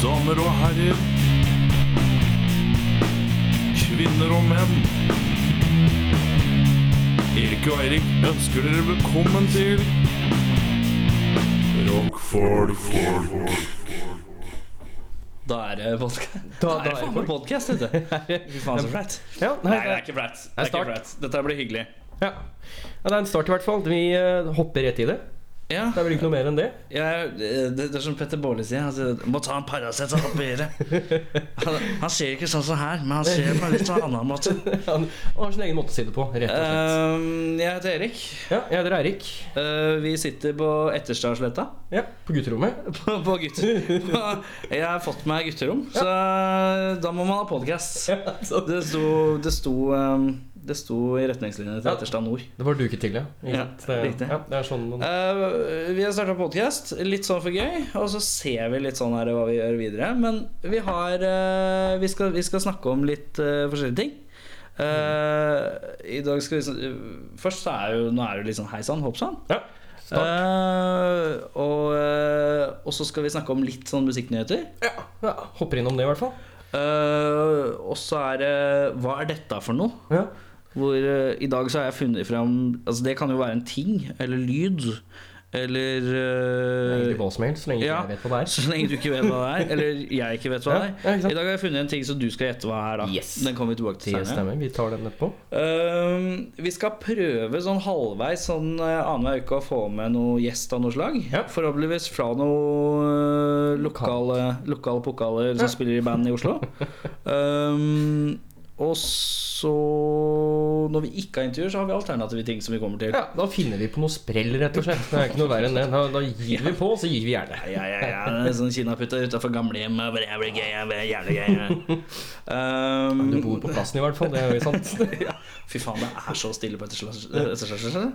Damer og herrer. Kvinner og menn. Erik og Eirik ønsker dere velkommen til Rock for folk. Da er det podcast. Da- Da, er det podcast, vet du. Fy faen, så flaut. Ja, Nei, det er ikke flaut. Det er ikke flaut. Dette blir hyggelig. Ja. ja, det er en start i hvert fall. Vi eh, hopper rett i det. Ja, Det er vel ikke noe mer enn det. Ja, det, det er som Petter Baarli sier. Han sier må ta en Paracet og operere. Han, han ser ikke sånn som her, men han ser på en litt sånn annen måte. Han har sin egen måte å si det på, rett og slett. Uh, jeg heter Erik. Ja, jeg heter Eirik. Uh, vi sitter på Etterstadsletta. Ja, på gutterommet. På, på gutter. Jeg har fått meg gutterom, så da må man ha podkast. Ja, Det sto, det sto, um, det sto i retningslinjene til Etterstad Nord. Det var duket til, ja. Ja, det, riktig. Ja, det er sånn man uh, vi har starta podkast, litt sånn for gøy. Og så ser vi litt sånn her hva vi gjør videre. Men vi har uh, vi, skal, vi skal snakke om litt uh, forskjellige ting. Eh, I dag skal vi Først så er jo Nå er det litt sånn hei sann, hopp sann. Ja. Eh, og, og så skal vi snakke om litt sånn musikknyheter. ja, ja, hopper innom det, i hvert fall. Uh, og så er det Hva er dette for noe? Ja. Hvor uh, I dag så har jeg funnet fram Altså Det kan jo være en ting eller lyd. Eller uh, hva som helst, så lenge ja. jeg vet hva det er. Så lenge du ikke vet hva det er, eller jeg ikke vet hva Ja, det er. I dag har jeg funnet en ting som du skal gjette hva er. da Yes. Den kommer vi tilbake til senere. stemmer. Vi tar den etterpå. Uh, vi skal prøve sånn halvveis sånn uh, annenhver uke å få med noe gjest av noe slag. Ja. Forhåpentligvis fra noen lokale, lokale pokaler som spiller i band i Oslo. Ehm, og så Når vi ikke har intervjuer, så har vi alternative ting som vi kommer til. Ja, Da finner vi på noe sprell, rett og slett. Det er ikke noe verre enn det. Da, da gir vi på, så gir vi gjerne. Ja, ja, ja. er Sånn kinaputter utafor gamlehjemmet. Blir gøy, jævlig gøy. Um, Du bor på plassen i hvert fall, det er jo sant. ja. Fy faen, det er så stille på Etterstadsletta.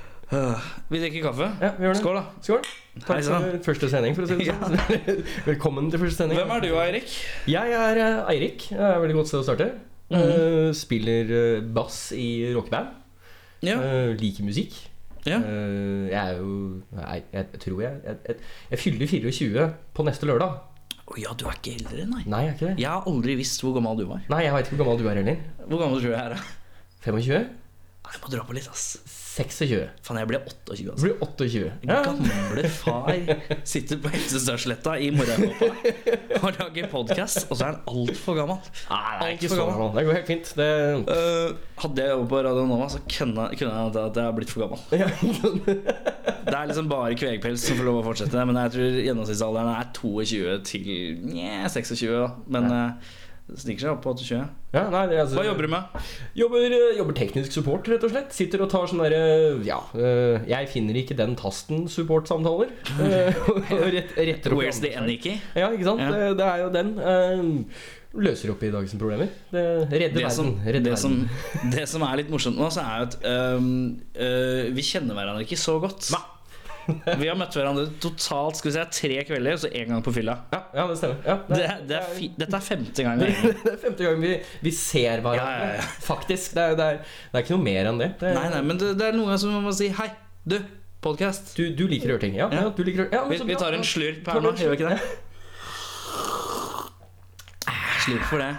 Vi drikker kaffe. Ja, vi gjør det. Skål, da. Skål. Takk sann. for første sending, for å si det sånn. Velkommen til første sending. Hvem er du, Eirik? Jeg er eh, Eirik. Det er et veldig godt sted å starte. Mm -hmm. uh, spiller eh, bass i rockeband. Ja. Liker musikk. ja. Jeg er jo Nei, jeg, jeg tror jeg jeg, jeg jeg fyller 24 på neste lørdag. Å ja, du er ikke eldre, nei. Nei, jeg er ikke det. Jeg har aldri visst hvor gammel du var. Nei, jeg veit ikke hvor gammel du er heller. Hvor gammel tror du jeg er? da? 25? Nei, Jeg må dra på litt, ass. 26. Faen, jeg blir 28, Du altså. blir 28. Ja. Gamle far sitter på Helsestadsletta i morgenkåpa og lager podkast, og så er han altfor gammel. Nei, det er Alt ikke for så gammel. gammel. Det går helt fint. Det Uh, hadde jeg jobbet på Radio Nova, så kunne, kunne jeg at jeg er blitt for gammel. ja. Det er liksom bare kvegpels som får lov å fortsette, men jeg tror gjennomsnittsalderen er 22 til nja, 26. Da. Men eh, det sniker seg opp på 28. ja, nei, det, altså, Hva jobber du med? Jobber, eh, jobber teknisk support, rett og slett. Sitter og tar sånn derre Ja, eh, jeg finner ikke den tasten-support-samtaler. Eh, og rett, opp Where's the andre Ja, ikke sant. Ja. Det, det er jo den. eh, løser opp i dagens problemer. Det redder Det som, verden. Redder det, som, verden. det som er litt morsomt nå, så er jo at øh, vi kjenner hverandre ikke så godt. Vi har møtt hverandre totalt skal vi si, tre kvelder, så én gang på fylla. Ja, ja, det stemmer. Ja, Det, det, det er dette er femte gangen. det, er femte gangen vi, vi ser hverandre. Ja. Faktisk. Det er, det, er, det ikke noe mer enn det. Nei, nei, men det, det er noen ganger som man må si Hei, du, podkast. Du, du liker å gjøre ting. Ja, ja. Ja. du liker Vi, vi tar en slurp her nå, gjør vi ikke det? Slurp for det.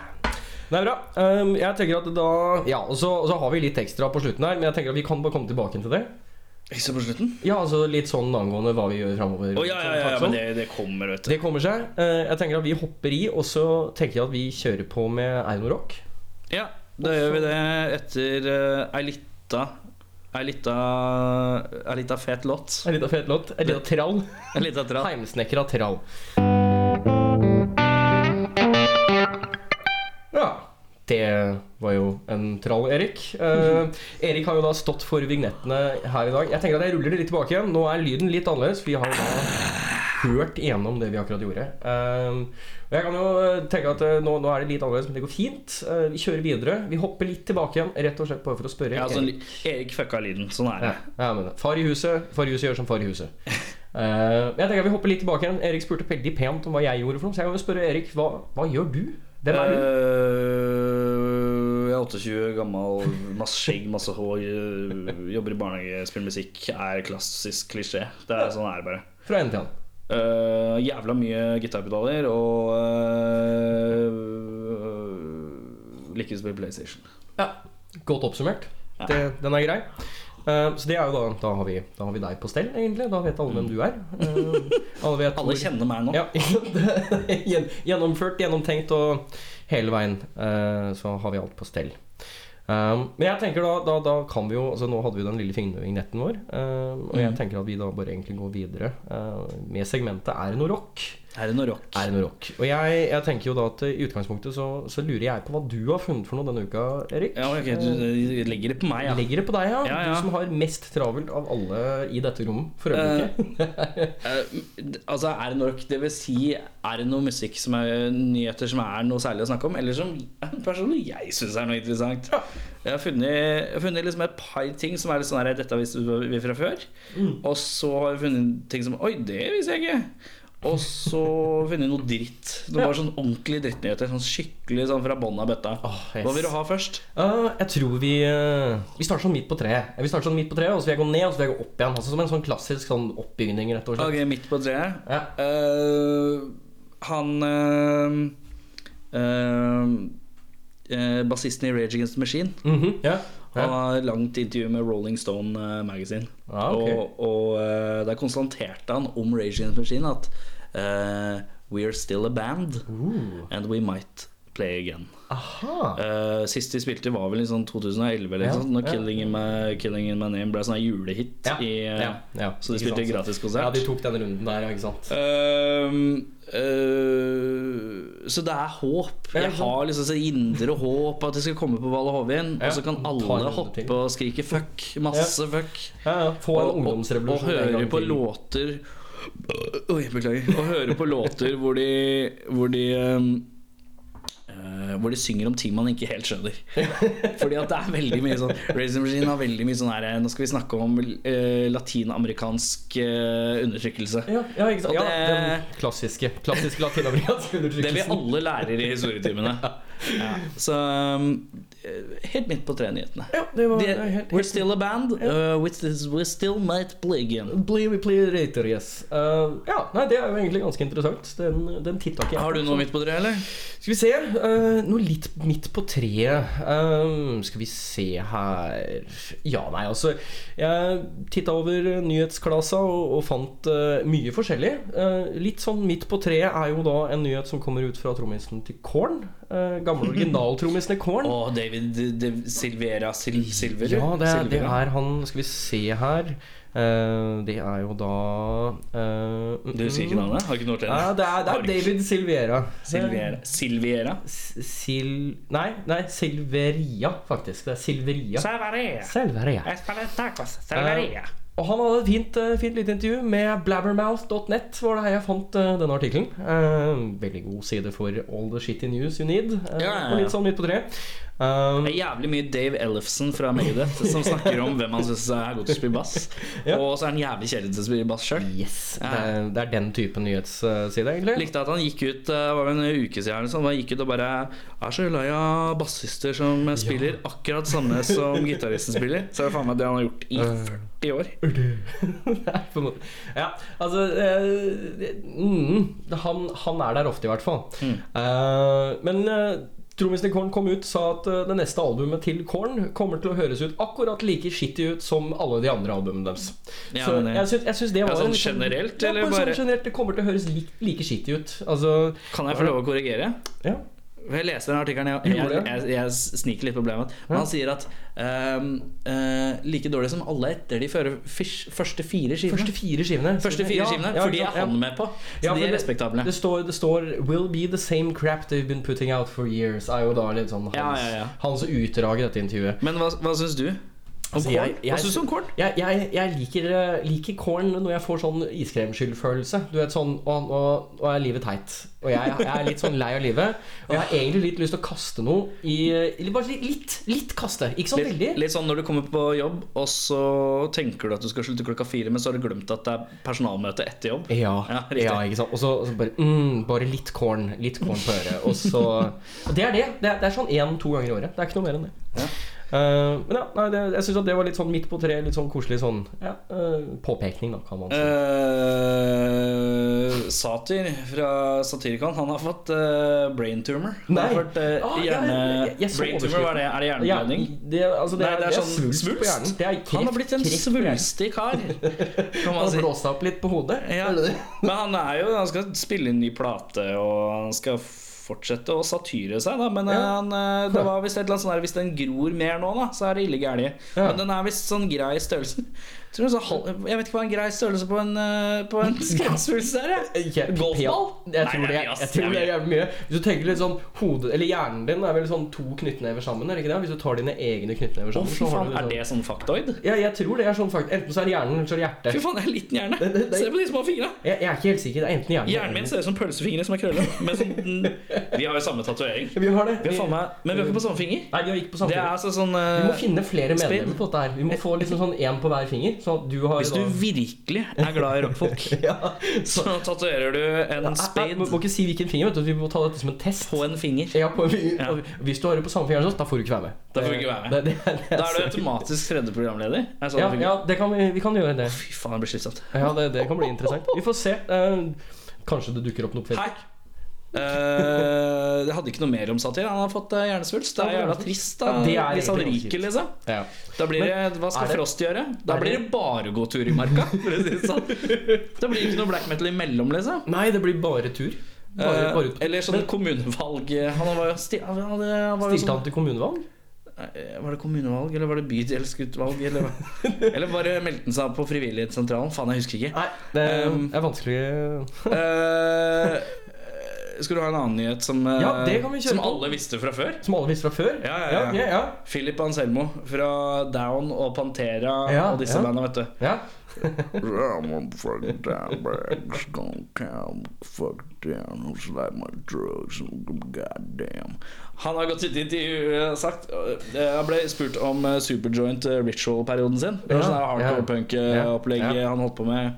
Det er bra. Um, jeg tenker at da Ja, og så, og så har vi litt ekstra på slutten her, men jeg tenker at vi kan bare komme tilbake til det. Ikke på slutten? Ja, altså litt sånn angående hva vi gjør framover. Oh, ja, ja, ja, ja, men det, det kommer, vet du. Det kommer seg. Eh, Jeg tenker at vi hopper i, og så tenker jeg at vi kjører på med Einar Rock. Ja, da gjør vi det etter uh, ei lita Ei lita fet låt. Ei lita fet låt. Ei lita trall. Heimsnekra trall. Det var jo en trall, Erik. Eh, Erik har jo da stått for vignettene her i dag. Jeg tenker at jeg ruller det litt tilbake igjen. Nå er lyden litt annerledes, for vi har jo da hørt igjennom det vi akkurat gjorde. Eh, og jeg kan jo tenke at eh, nå, nå er det litt annerledes, men det går fint. Eh, vi kjører videre. Vi hopper litt tilbake igjen, rett og slett bare for å spørre. Ja, altså, Erik. Erik fucka lyden. Sånn er Ja, det. ja, men Far i huset, far i huset gjør som far i huset. Eh, jeg tenker at Vi hopper litt tilbake igjen. Erik spurte veldig pent om hva jeg gjorde. for noe Så jeg kan jo spørre Erik, hva, hva gjør du? Hvem er du? Eh, jeg er 28, gammel, masse skjegg, masse hår, eh, jobber i barnehage, spiller musikk. Er klassisk klisjé. Det er sånn er bare. Fra ende til annen. Uh, jævla mye gitarpedaler og uh, liker å spille PlayStation. Ja, Godt oppsummert. Ja. Det, den er grei. Eh, så det er jo da Da har vi, da har vi deg på stell, egentlig. Da vet alle hvem du er. Eh, alle vet Alle kjenner meg nå. Ja, Gjennomført, gjennomtenkt og hele veien eh, så har vi alt på stell. Um, men jeg tenker da, da, da kan vi jo altså Nå hadde vi den lille vignetten vår. og jeg Mm. tenker at vi da bare egentlig går videre med segmentet Er det noe rock? Er det noe rock? Er det noe rock? Og jeg, jeg tenker jo da at i utgangspunktet så, så lurer jeg på hva du har funnet for noe denne uka, Erik. Ja, ok, Du legger det på meg, ja. Legger det på deg, ja. Ja, ja. Du som har mest travelt av alle i dette rommet for øyeblikket. uh, altså, er det noe rock? Det vil si, er det noe musikk som er nyheter som er noe særlig å snakke om? Eller som personlig jeg syns er noe interessant? Jeg har funnet, jeg har funnet liksom et par ting som er litt sånn her Dette visste vi fra før. Mm. Og så har jeg funnet ting som Oi, det visste jeg ikke. Og så finner jeg noe dritt. Noe Ja. bare sånn ordentlige drittnyheter. Sånn skikkelig sånn fra bånn av bøtta. Oh, yes. Hva vil du ha først? Uh, jeg tror vi uh, Vi starter sånn midt på treet. Vi starter sånn midt på treet Og så vil jeg gå ned, og så vil jeg gå opp igjen. Altså Som en sånn klassisk sånn oppbygning, rett og slett. Ok, midt på treet. Ja. Uh, han Bassisten i Rage Against the Machine. Mhm, ja. Han har langt intervju med Rolling Stone eh, Magazine. Ah, okay. Og, og eh, der konstaterte han om Rage Against the Machine at eh, We are still a band, Ooh. and we might play again. aha. Eh, sist de spilte, var vel i sånn 2011, eller Ja, sånn, når ja. Killing, in my, Killing in My Name ble sånn julehit. Ja, I, eh, ja, ja. Så de spilte gratiskonsert. Ja, de tok den runden der, ikke sant. Uh, uh, så det er håp. Jeg har liksom så indre håp at de skal komme på Valle Hovin. Og så kan alle hoppe og skrike fuck. Masse fuck. Ja, ja. Få en Og, og, og høre på låter Oi, beklager. Og høre på låter hvor de Hvor de eh, hvor de synger om ting man ikke helt skjønner. Fordi at det er veldig mye sånn Racing Machine har veldig mye sånn her Nå skal vi snakke om eh, latinamerikansk eh, undertrykkelse. Ja, ja. Og Ja, den klassiske, klassiske latinamerikanske Det vi alle lærer i historietimene. Ja. Så um, helt midt på tre-nyhetene. Ja, det var det er helt, We're still a band. Uh, with this, we still might play again. Play, we play later, yes. Uh, ja, nei, det er jo egentlig ganske interessant. Den, den titta ikke jeg Har du noe midt på tre, eller? Skal vi se. uh, noe litt midt på treet. Um, skal vi se her Ja, nei, altså Jeg titta over nyhetsklasa og, og fant uh, mye forskjellig. Uh, litt sånn midt på treet er jo da en nyhet som kommer ut fra trommisen til Korn. Uh, gamle originaltrommisen i Korn. Oh, David de, Silvera Sil Silver? Ja, det er, det er han Skal vi se her. uh, det er jo da eh, mm, Du husker ikke navnet? Har ikke noe til Ja, det er, det er David Silviera. Silviera. Silviera? Sil... Nei, nei, Silveria, faktisk. Det er Silveria. Silveria. Silveria. Silveria. Og han hadde et fint, eh, fint lite intervju med blabbermouth.net, var det her jeg fant eh, denne artikkelen. Eh, veldig god side for all the shitty news you need. Ja, ja, ja. Og litt sånn midt på treet. Um, Det er jævlig mye Dave Ellefson fra Megadeth som snakker om hvem han syns er god til å spille bass. Ja. Og så er han jævlig kjedelig til å spille bass sjøl. yes, det, er- det er den type nyhetsside, egentlig. Likte at han gikk ut Det var en uke siden eller sånn, Han gikk ut og bare Er så lei av bassister som spiller akkurat samme som gitaristen spiller. Så er det faen meg det han har gjort i 40 år. Det er på en måte Ja, altså eh, mm, han, han er der ofte, i hvert fall. Mm. Uh, men uh, Trommisen i Korn kom ut sa at eh, det neste albumet til Korn kommer til å høres ut akkurat like shitty ut som alle de andre albumene deres. Ja, Så jeg syns, jeg syns det ja, sånn en generelt, ja, eller bare bare- sånn generelt, Det kommer til å høres like, like shitty ut. Altså Kan jeg få lov å korrigere? Ja. Jeg leste den artikkelen. Jeg, jeg, jeg, jeg sniker litt på problemet. Men han sier at um, uh, like dårlig som alle etter de føre, fish, første fire skivene. Første fire skivene. Første fire skivene ja, For de er han med på. Så Ja, de er er det- respektable. Det står, det står 'Will be the same crap they've been putting out for years'. Er jo da litt sånn hans, Ja, ja, ja. hans utdrag i dette intervjuet. Men hva, hva syns du? Altså, jeg- jeg-? Jeg, jeg, jeg liker, eh, liker corn når jeg får sånn iskremskyldfølelse. Du vet sånn Å, nå, nå er livet teit. Og jeg, er litt sånn lei av livet. Og jeg har egentlig litt lyst til å kaste noe i Bare litt, litt, litt kaste. Ikke sånn veldig. litt sånn når du kommer på jobb, og så tenker du at du skal slutte klokka fire, men så har du glemt at det er personalmøte etter jobb. Ja, Ja, ja, ikke sant. Og så, og så bare mm, Bare litt corn. Litt corn på øret. Og så det er det. Det er, det er sånn én-to ganger i året. Det er ikke noe mer enn det. Ja. Eh, men ja, nei, det, jeg syns det var litt sånn midt på treet. Litt sånn koselig sånn ja, uh, påpekning, da, kan man si. Uh, satyr fra Satyricon, han har fått brain tumor. Han har Nei. fått eh, Ah, hjerne... jeg- jeg så brain tumor, hva er det? Er det hjerneblødning? Ja, det, altså, det, Nei, er, det er sånn svulst, på hjernen. Det er kreft, Han har blitt en svulstig kar, Han har blåst opp litt på hodet. Ja. Men han er jo Han skal spille inn ny plate, og han skal fortsette å satyre seg, da. Men eh, Ja. han, eh, det var visst et eller annet sånn her Hvis den gror mer nå, da, så er det ille gærent. Ja. Men den er visst sånn grei størrelse. Jeg, tror er så halv, jeg vet ikke hva en grei størrelse på en, eh, på en skremselspølse er. jeg. Golfball? Jeg tror, det er, jeg tror Det er jævlig mye. Hvis du tenker litt sånn hodet Eller hjernen din er vel sånn to knyttnever sammen, er det ikke det? Hvis du tar dine egne knyttnever sammen. så faen, du er det sånn faktoid? Ja, jeg tror det er sånn faktoid. Enten så er det hjernen, eller så er det Fy faen, det er en liten hjerne. Det- det- det- Se på de små fingra. Jeg, jeg er ikke helt sikker. Det er enten hjernen Hjernen min ser ut som pølsefingre som er krølla. Men sånn, vi har jo samme tatovering. Vi har det. Vi har faen Men vi har ikke på samme finger. Nei, vi har ikke på Det samme er finger. altså sånn Vi må finne flere medlemmer på dette her. Vi må få liksom sånn én på hver finger. Så du har Hvis du da virkelig er glad i rockfolk, ja. så tatoverer du en ja, spade Må må ikke si hvilken finger. vet du Vi må ta dette som en test. på en finger. Ja, på en finger. Ja. Hvis du har det på samme finger, som oss, da får du ikke være med. Da får du ikke være med. Det, det, det, det, Da er du automatisk tredje programleder. Er sånn ja, ja, det kan vi, vi kan gjøre det. Fy faen, det blir slitsomt. Ja, det, det kan bli interessant. Vi får se. Uh, kanskje det dukker opp noe på Hei! Eh, det hadde ikke noe mer om satir. Han har fått eh, hjernesvulst. Det er jævla trist da Ja, er hvis han ryker, liksom. Ja. Da blir det, Hva skal det- Frost gjøre? Da blir det- det bare gå tur i marka. Sånn. Da blir det ikke noe black metal imellom, liksom. Nei, det blir bare tur. Bare, Eh, bare eller sånn kommunevalg Han var jo sti, han han var Stilte sånn, han til kommunevalg? Var det kommunevalg, eller var det bydelsutvalg? Eller, eller bare meldte han seg på Frivillighetssentralen? Faen, jeg husker ikke. Nei, det Um, er vanskelig skal du ha en annen nyhet som, eh, Ja, det kan vi kjøre som alle visste fra før? Som alle visste fra før? Ja, ja, ja. ja, ja, Philip Anselmo fra Down og Pantera Ja, og disse ja. bandene, vet du. ja. Han har gått ut i intervju og sagt eh, Han ble spurt om eh, Superjoint eh, Ritual-perioden sin. Det var sånn hardcore punk-opplegget Ja, ja. han holdt på med.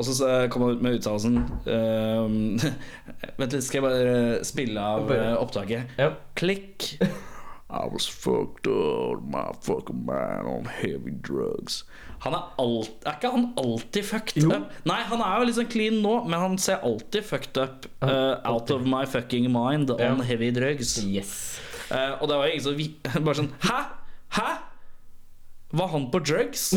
Og så kom han ut med uttalelsen ehm, Vent litt, skal jeg bare spille av eh, opptaket? ja. Klikk. I was fucked up, my fucking mind on heavy drugs. Han er, alt, er ikke han alltid fucked Jo. up? Nei, han er jo liksom clean nå, men han ser alltid fucked up. Uh, out of my fucking mind on Ja. heavy drugs. Yes. Uh, og det var ingen som Bare sånn Hæ? Hæ? Var han på drugs?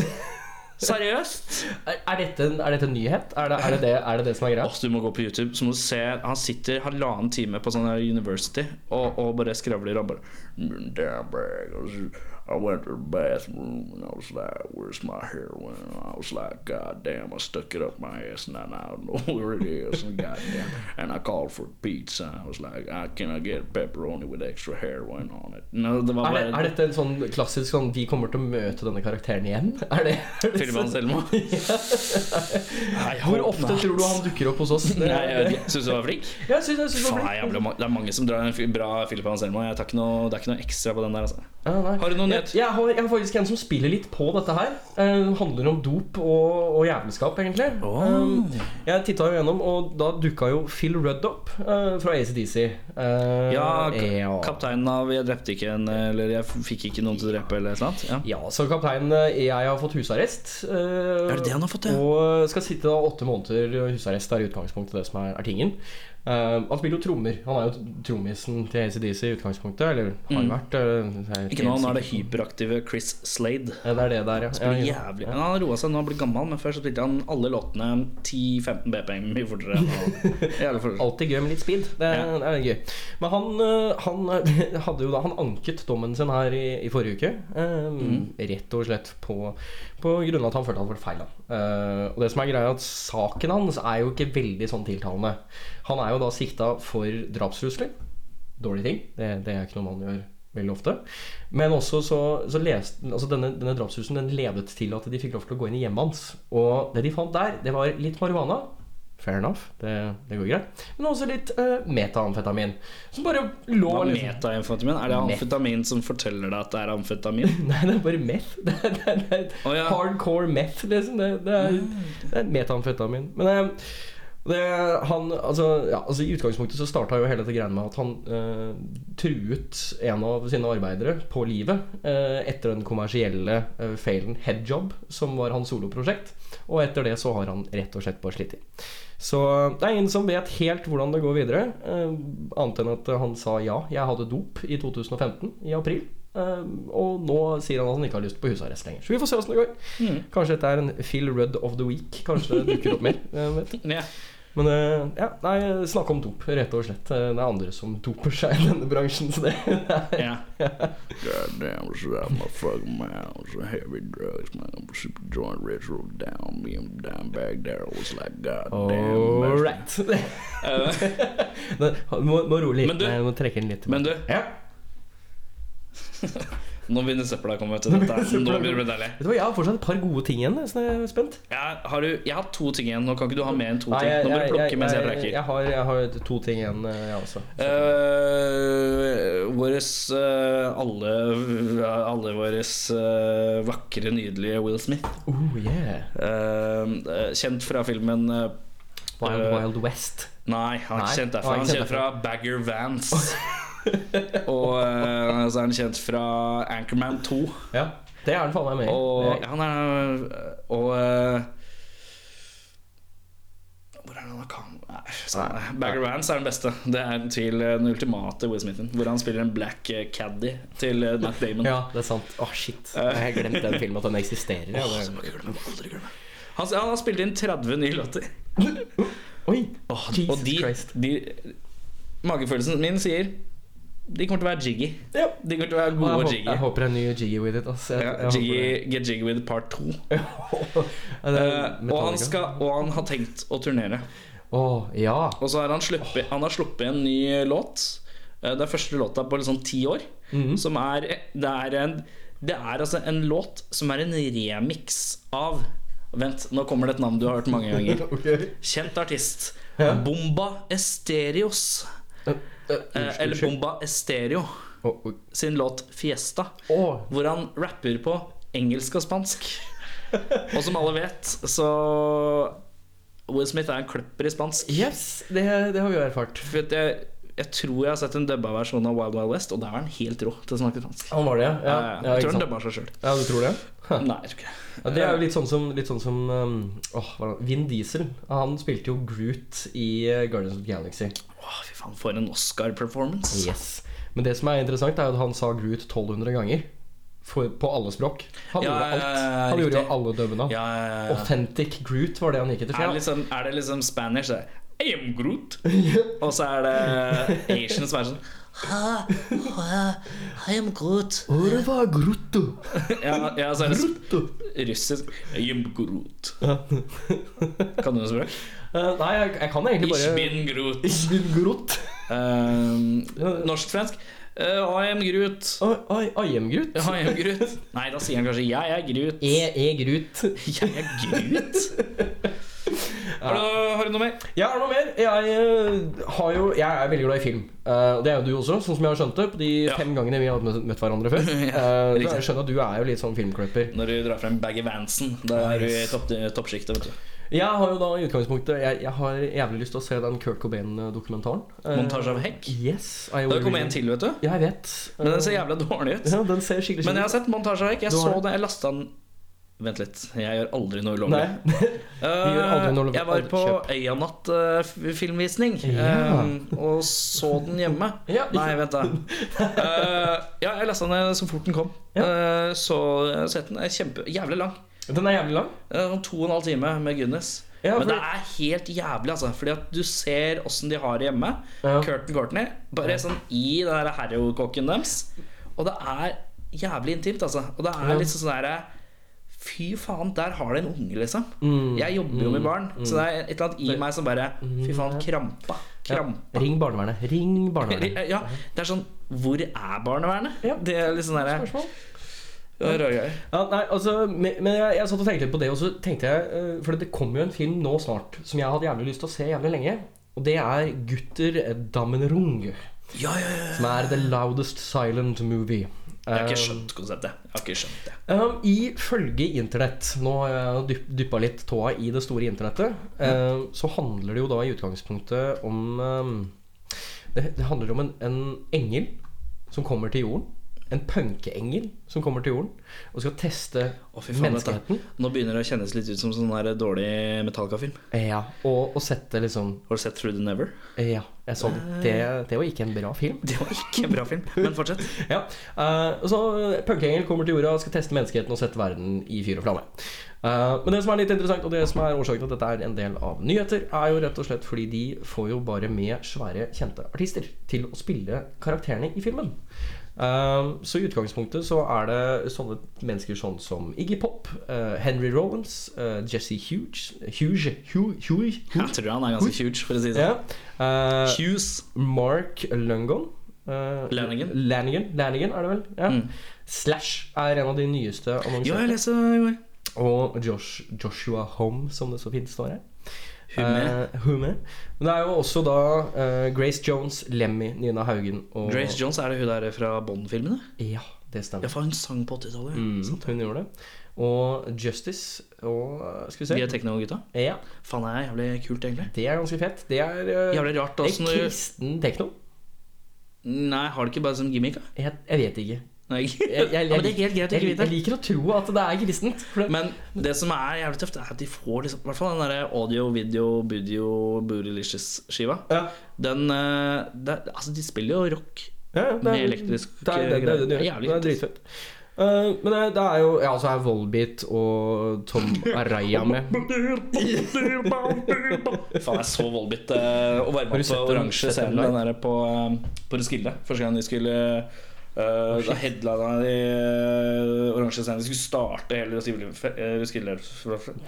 Seriøst? Er, er, dette en, er dette en nyhet? Er det er det, det, er det det som er greia? Oh, du må gå på YouTube, så må du se Han sitter halvannen time på sånn her University og, og bare skravler og bare bag, I, went to the bathroom and I was like, where's my heroin? And I was like, God damn, I stuck it up my ass and I don't know where it is. And God damn! and I called for pizza. I was like, I can I get pepperoni with extra heroin on it? no, Det var Er, det, er dette en sånn klassisk sånn Vi kommer til å møte denne karakteren igjen? Er det, er det Philip Selma? Hvor ofte not. tror du han dukker opp hos oss? Det, Nei, jeg. Syns du var flink? Jeg synes, jeg synes Faen, flink. jævlig det er mange som drar en bra Philip Anselmo. Jeg tar ikke noe, det er ikke noe ekstra på den der. Altså. Ja. Har du noen jeg, nyhet? jeg, har, jeg har faktisk en som spiller litt på dette her. Uh, handler om dop og, og jævelskap, egentlig. Um, jeg titta jo gjennom, og da dukka jo Phil Rudd opp uh, fra ACDC. Uh, Ja, ka- kapteinen av 'Jeg drepte ikke en' eller 'Jeg fikk ikke noen til å drepe' eller sånt. Ja. Ja, så kapteinen eh, Jeg har fått husarrest. Uh, Er det det han har fått, ja? Og skal sitte da åtte måneder i husarrest. Er i utgangspunktet det som er, er tingen. Eh, han spiller jo trommer. Han er jo trommisen til ACDC i utgangspunktet. Eller har Mm. vært. Uh, Ikke nå, nå er det hyperaktive Chris Slade. Ja, det er det der, ja. Spiller ja, jævlig Han har roa seg nå, han blir gammel, men før så spilte han alle låtene 10-15 BPM mye fortere. Alltid gøy med litt speed. Det, Ja. det er gøy. Men han, eh, han hadde jo da Han anket dommen sin her i, i forrige uke. Um, Mm. Rett og slett på, på grunn av at han følte han hadde vært feil. Eh, og det som er greia, er at saken hans er jo ikke veldig sånn tiltalende. Han er jo da sikta for drapstrusler. Dårlige ting. Det, det er ikke noe man gjør veldig ofte. Men også så, så leste altså denne, denne drapstrusselen den ledet til at de fikk lov til å gå inn i hjemmet hans. Og det de fant der, det var litt marihuana. Fair enough, det, det går greit. Men også litt uh, metaamfetamin. Som bare lå Hva liksom Metaamfetamin? Er det amfetamin som forteller deg at det er amfetamin? Nei, det er bare meth. Det er, det er, det er Å, ja. Hardcore meth, liksom. Det, er, det er metamfetamin. Men eh, Det, han, altså, ja, altså I utgangspunktet så starta jo hele dette greiene med at han eh, truet en av sine arbeidere på livet eh, etter den kommersielle eh, feilen Headjob, som var hans soloprosjekt. Og etter det så har han rett og slett bare slitt. Så det er ingen som vet helt hvordan det går videre, eh, annet enn at han sa ja, jeg hadde dop i 2015, i april. Eh, og nå sier han at han ikke har lyst på husarrest lenger. Så vi får se åssen det går. Mm. Kanskje dette er en Phil Rudd of the week. Kanskje det dukker opp mer. Ja. Men eh, ja, nei, snakk om dop, rett og slett. Eh, Det er andre som doper seg i denne bransjen, så det Ja. God damn, fucking. So heavy drugs, man. I'm super joint retro down. Me and down back there was like, God damn. All right. Må, må roe litt. Men du- må trekke den litt Men du, ja. nå begynner søpla å komme. Du. Dette, nå begynner det deilig. Vet du hva, Jeg har fortsatt et par gode ting igjen, så jeg er spent. Jeg har, du, jeg har to ting igjen. Nå kan ikke du ha mer enn to Nei, ting. Nå må du plukke jeg, mens jeg jeg, preker. jeg, har, jeg har to ting igjen, eh, jeg også. Uh, våres uh, alle, alle våres uh, vakre, nydelige Will Smith. Oh, yeah. Kjent fra filmen Wild Wild West. Nei, han er ikke kjent derfra. han er kjent fra Bagger Vance. og uh, så er han kjent fra Anchorman 2. Ja, det er han faen meg med. Og han er Og uh, Hvor er det han har kam... Bagger Vance er den beste. Det er til den ultimate Will Smithen. Hvor han spiller en black caddy til Matt Damon. Ja, det er sant. Åh, shit. Jeg har glemt den filmen, at den eksisterer. Oh, Åh, må glemme, aldri glemme. Han, han har spilt inn 30 nye låter. Oi! Oh, Jesus de, Christ. de Magefølelsen min sier de kommer til å være jiggy. Ja. De kommer til å være gode og jiggy. jeg håper det en ny Jiggy with it. Altså. Jeg, Ja, jeg jiggy Get Jiggy With Part 2. det. Er det Eh, og, han skal, og han har tenkt å turnere. Åh, ja. Og så har han sluppet, han har sluppet en ny låt. Eh, Det er første låta på sånn ti år. Mhm. Som er Det er en Det er altså en låt som er en remix av Vent, nå kommer det et navn du har hørt mange ganger. okay. Kjent artist. Ja. Bomba Esterios. Eh, eh, Eh, eller. Bomba Estereo sin låt 'Fiesta'. Hvor han rapper på engelsk og spansk. Og som alle vet, så Will Smith er en kløpper i spansk. Yes, det, det har vi jo erfart. For jeg, jeg tror jeg har sett en dubba versjon av Wild Wild West, og der var han helt rå til å snakke spansk. Han var det, ja? Ja, Ja, jeg tror han dubba seg sjøl. ja du tror det? Nei, jeg tror ikke. Ja, det er jo litt sånn som, litt sånn som um, åh? Vin Diesel. Han spilte jo Groot i uh, Guardians of the Galaxy. Åh, fy faen, for en Oscar-performance. Yes Men det som er interessant, er at han sa Groot 1200 ganger. For, på alle språk. Han Ja, gjorde alt. Han gjorde jo alle dubbene. Ja, ja. Authentic Groot var det han gikk etter. Er, det liksom, er det liksom Spanish? Det I am Groot. Og så er det Asian som er sånn ha, ha, I am Groot. Orva det du. Ja, ja så er det russisk I am Groot. Kan du noe språk? Uh, nei, jeg, jeg kan egentlig Ich bare bin Groot. Ich bin Groot. Uh, Norsk-svensk. Uh, I am Groot. Oi, I, I am Groot. I am Groot. Nei, da sier han kanskje Jeg er Groot. Jeg er Groot. Jeg er Groot? Har du, har du noe mer? Jeg har noe mer. Jeg, eh, har jo, jeg er veldig glad i film. Eh, det er jo du også, sånn som jeg har skjønt det. På de Ja. fem gangene vi har møtt, hverandre før. Ja, Eh, jeg skjønner at du er jo litt sånn filmcrupper. Når du drar frem Baggy Vansen, da er du i topp, toppsjiktet. Jeg har jo da i utgangspunktet Jeg, jeg har jævlig lyst til å se den Kurt Cobain-dokumentaren. Montasje av hekk. Yes. Det really- en til, vet du. Ja, jeg vet. Men den ser jævla dårlig ut. Ja, den ser skikkelig Men jeg har sett montasje av hekk. Jeg har så det, jeg lasta den Vent litt. Jeg gjør aldri noe ulovlig. Nei. Eh, aldri noe ulovlig. jeg var på. Øyanatt-filmvisning Ja. og så den hjemme. Ja, Nei, vent, da. Eh, ja, jeg lasta den så fort den kom. Eh, så sett den. Er kjempe, jævlig lang. Den er jævlig lang. Sånn to og en halv time med Guinness. Ja, Men det er helt jævlig, altså. Fordi at du ser åssen de har det hjemme. Ja. Curtin Courtney. Bare sånn i den der Harrow-kokken deres. Og det er jævlig intimt, altså. Og det er Ja. liksom sånn derre Fy faen, der har du en unge, liksom. Mm, Jeg jobber jo med mm, barn, så det er et eller annet i meg som bare Fy faen, krampa. Ja. Ring barnevernet. Ring barnevernet. Ja, det er sånn Hvor er barnevernet? Ja. Det er sånn derre Spørsmål? Ja, nei, altså, men jeg, jeg satt og tenkte litt på det, og så tenkte jeg eh, For det kommer jo en film nå snart som jeg hadde jævlig lyst til å se jævlig lenge. Og det er Gutter Dammenrung. Ja, ja, ja. Som er The Loudest Silent Movie. Jeg har ikke Um, skjønt konseptet. Jeg har ikke skjønt det. Um, Ifølge internett Nå har jeg dyp, dyppa litt tåa i det store internettet. um, så handler det jo da i utgangspunktet om det, det handler om en, en engel som kommer til jorden. En punkeengel som kommer til jorden og skal teste oh, faen, menneskeheten. Nå begynner det å kjennes litt ut som sånn her dårlig Metallica-film. Ja, og, og sette liksom Har du sett Through the Never? Ja, jeg så det. det. Det var ikke en bra film. Det var ikke en bra film, men fortsett. Ja, uh, så punkeengel kommer til jorda og skal teste menneskeheten og sette verden i fyr og flamme. Uh, men det som er litt interessant, og det som er årsaken til at dette er en del av nyheter, er jo rett og slett fordi de får jo bare med svære, kjente artister til å spille karakterene i filmen. Eh, så i utgangspunktet så er det sånne mennesker sånn som Iggy Pop, eh, Henry Rollins, eh, Jesse Hughes Hughes, Hughes, Hughes, Jeg tror han er ganske huge, for å si det sånn. Eh, Hughes. Mark Lungon. Uh, Lanigan. Lanigan. Lanigan er det vel? Ja. Mm. Slash er en av de nyeste Jo, jeg leser i går. Og Josh, Joshua Home, som det så fint står her. Hume. med Hume. Men det er jo også da uh, Grace Jones, Lemmy, Nina Haugen og Grace Jones, er det hun der fra Bond-filmene? Ja, det stemmer. Ja, for hun sang på 80-tallet. Mm, hun gjorde det. Og Justice og eh, Skal vi se De er tekno-gutta. Ja, Faen, det er jævlig kult, egentlig. det er ganske fett. Det er uh, Jævlig rart det åssen er kristen tekno. Nei, har det ikke bare som gimmick. Jeg, jeg vet ikke. Jeg, jeg, jeg, ja, men det er helt greit å ikke vite. jeg liker å tro at det er kristent. For det, Men det som er jævlig tøft, er at de får liksom I hvert fall den derre audio, video, budio, bootylicious-skiva. ja. Den eh, det, Altså, de spiller jo rock Ja, ja, det med er- elektrisk det er, det, det, det, det, det, jævlig det er dritfett. Uh, men det, det er jo Ja, så er Volbeat og Tom Araya med. Faen, jeg så Volbeat uh, og sett på oransje scenen på, uh, på Roskilde. Første gang de skulle uh, Da headlina de uh, oransje scenen. De skulle starte hele Roskilde. eh, Roskilde.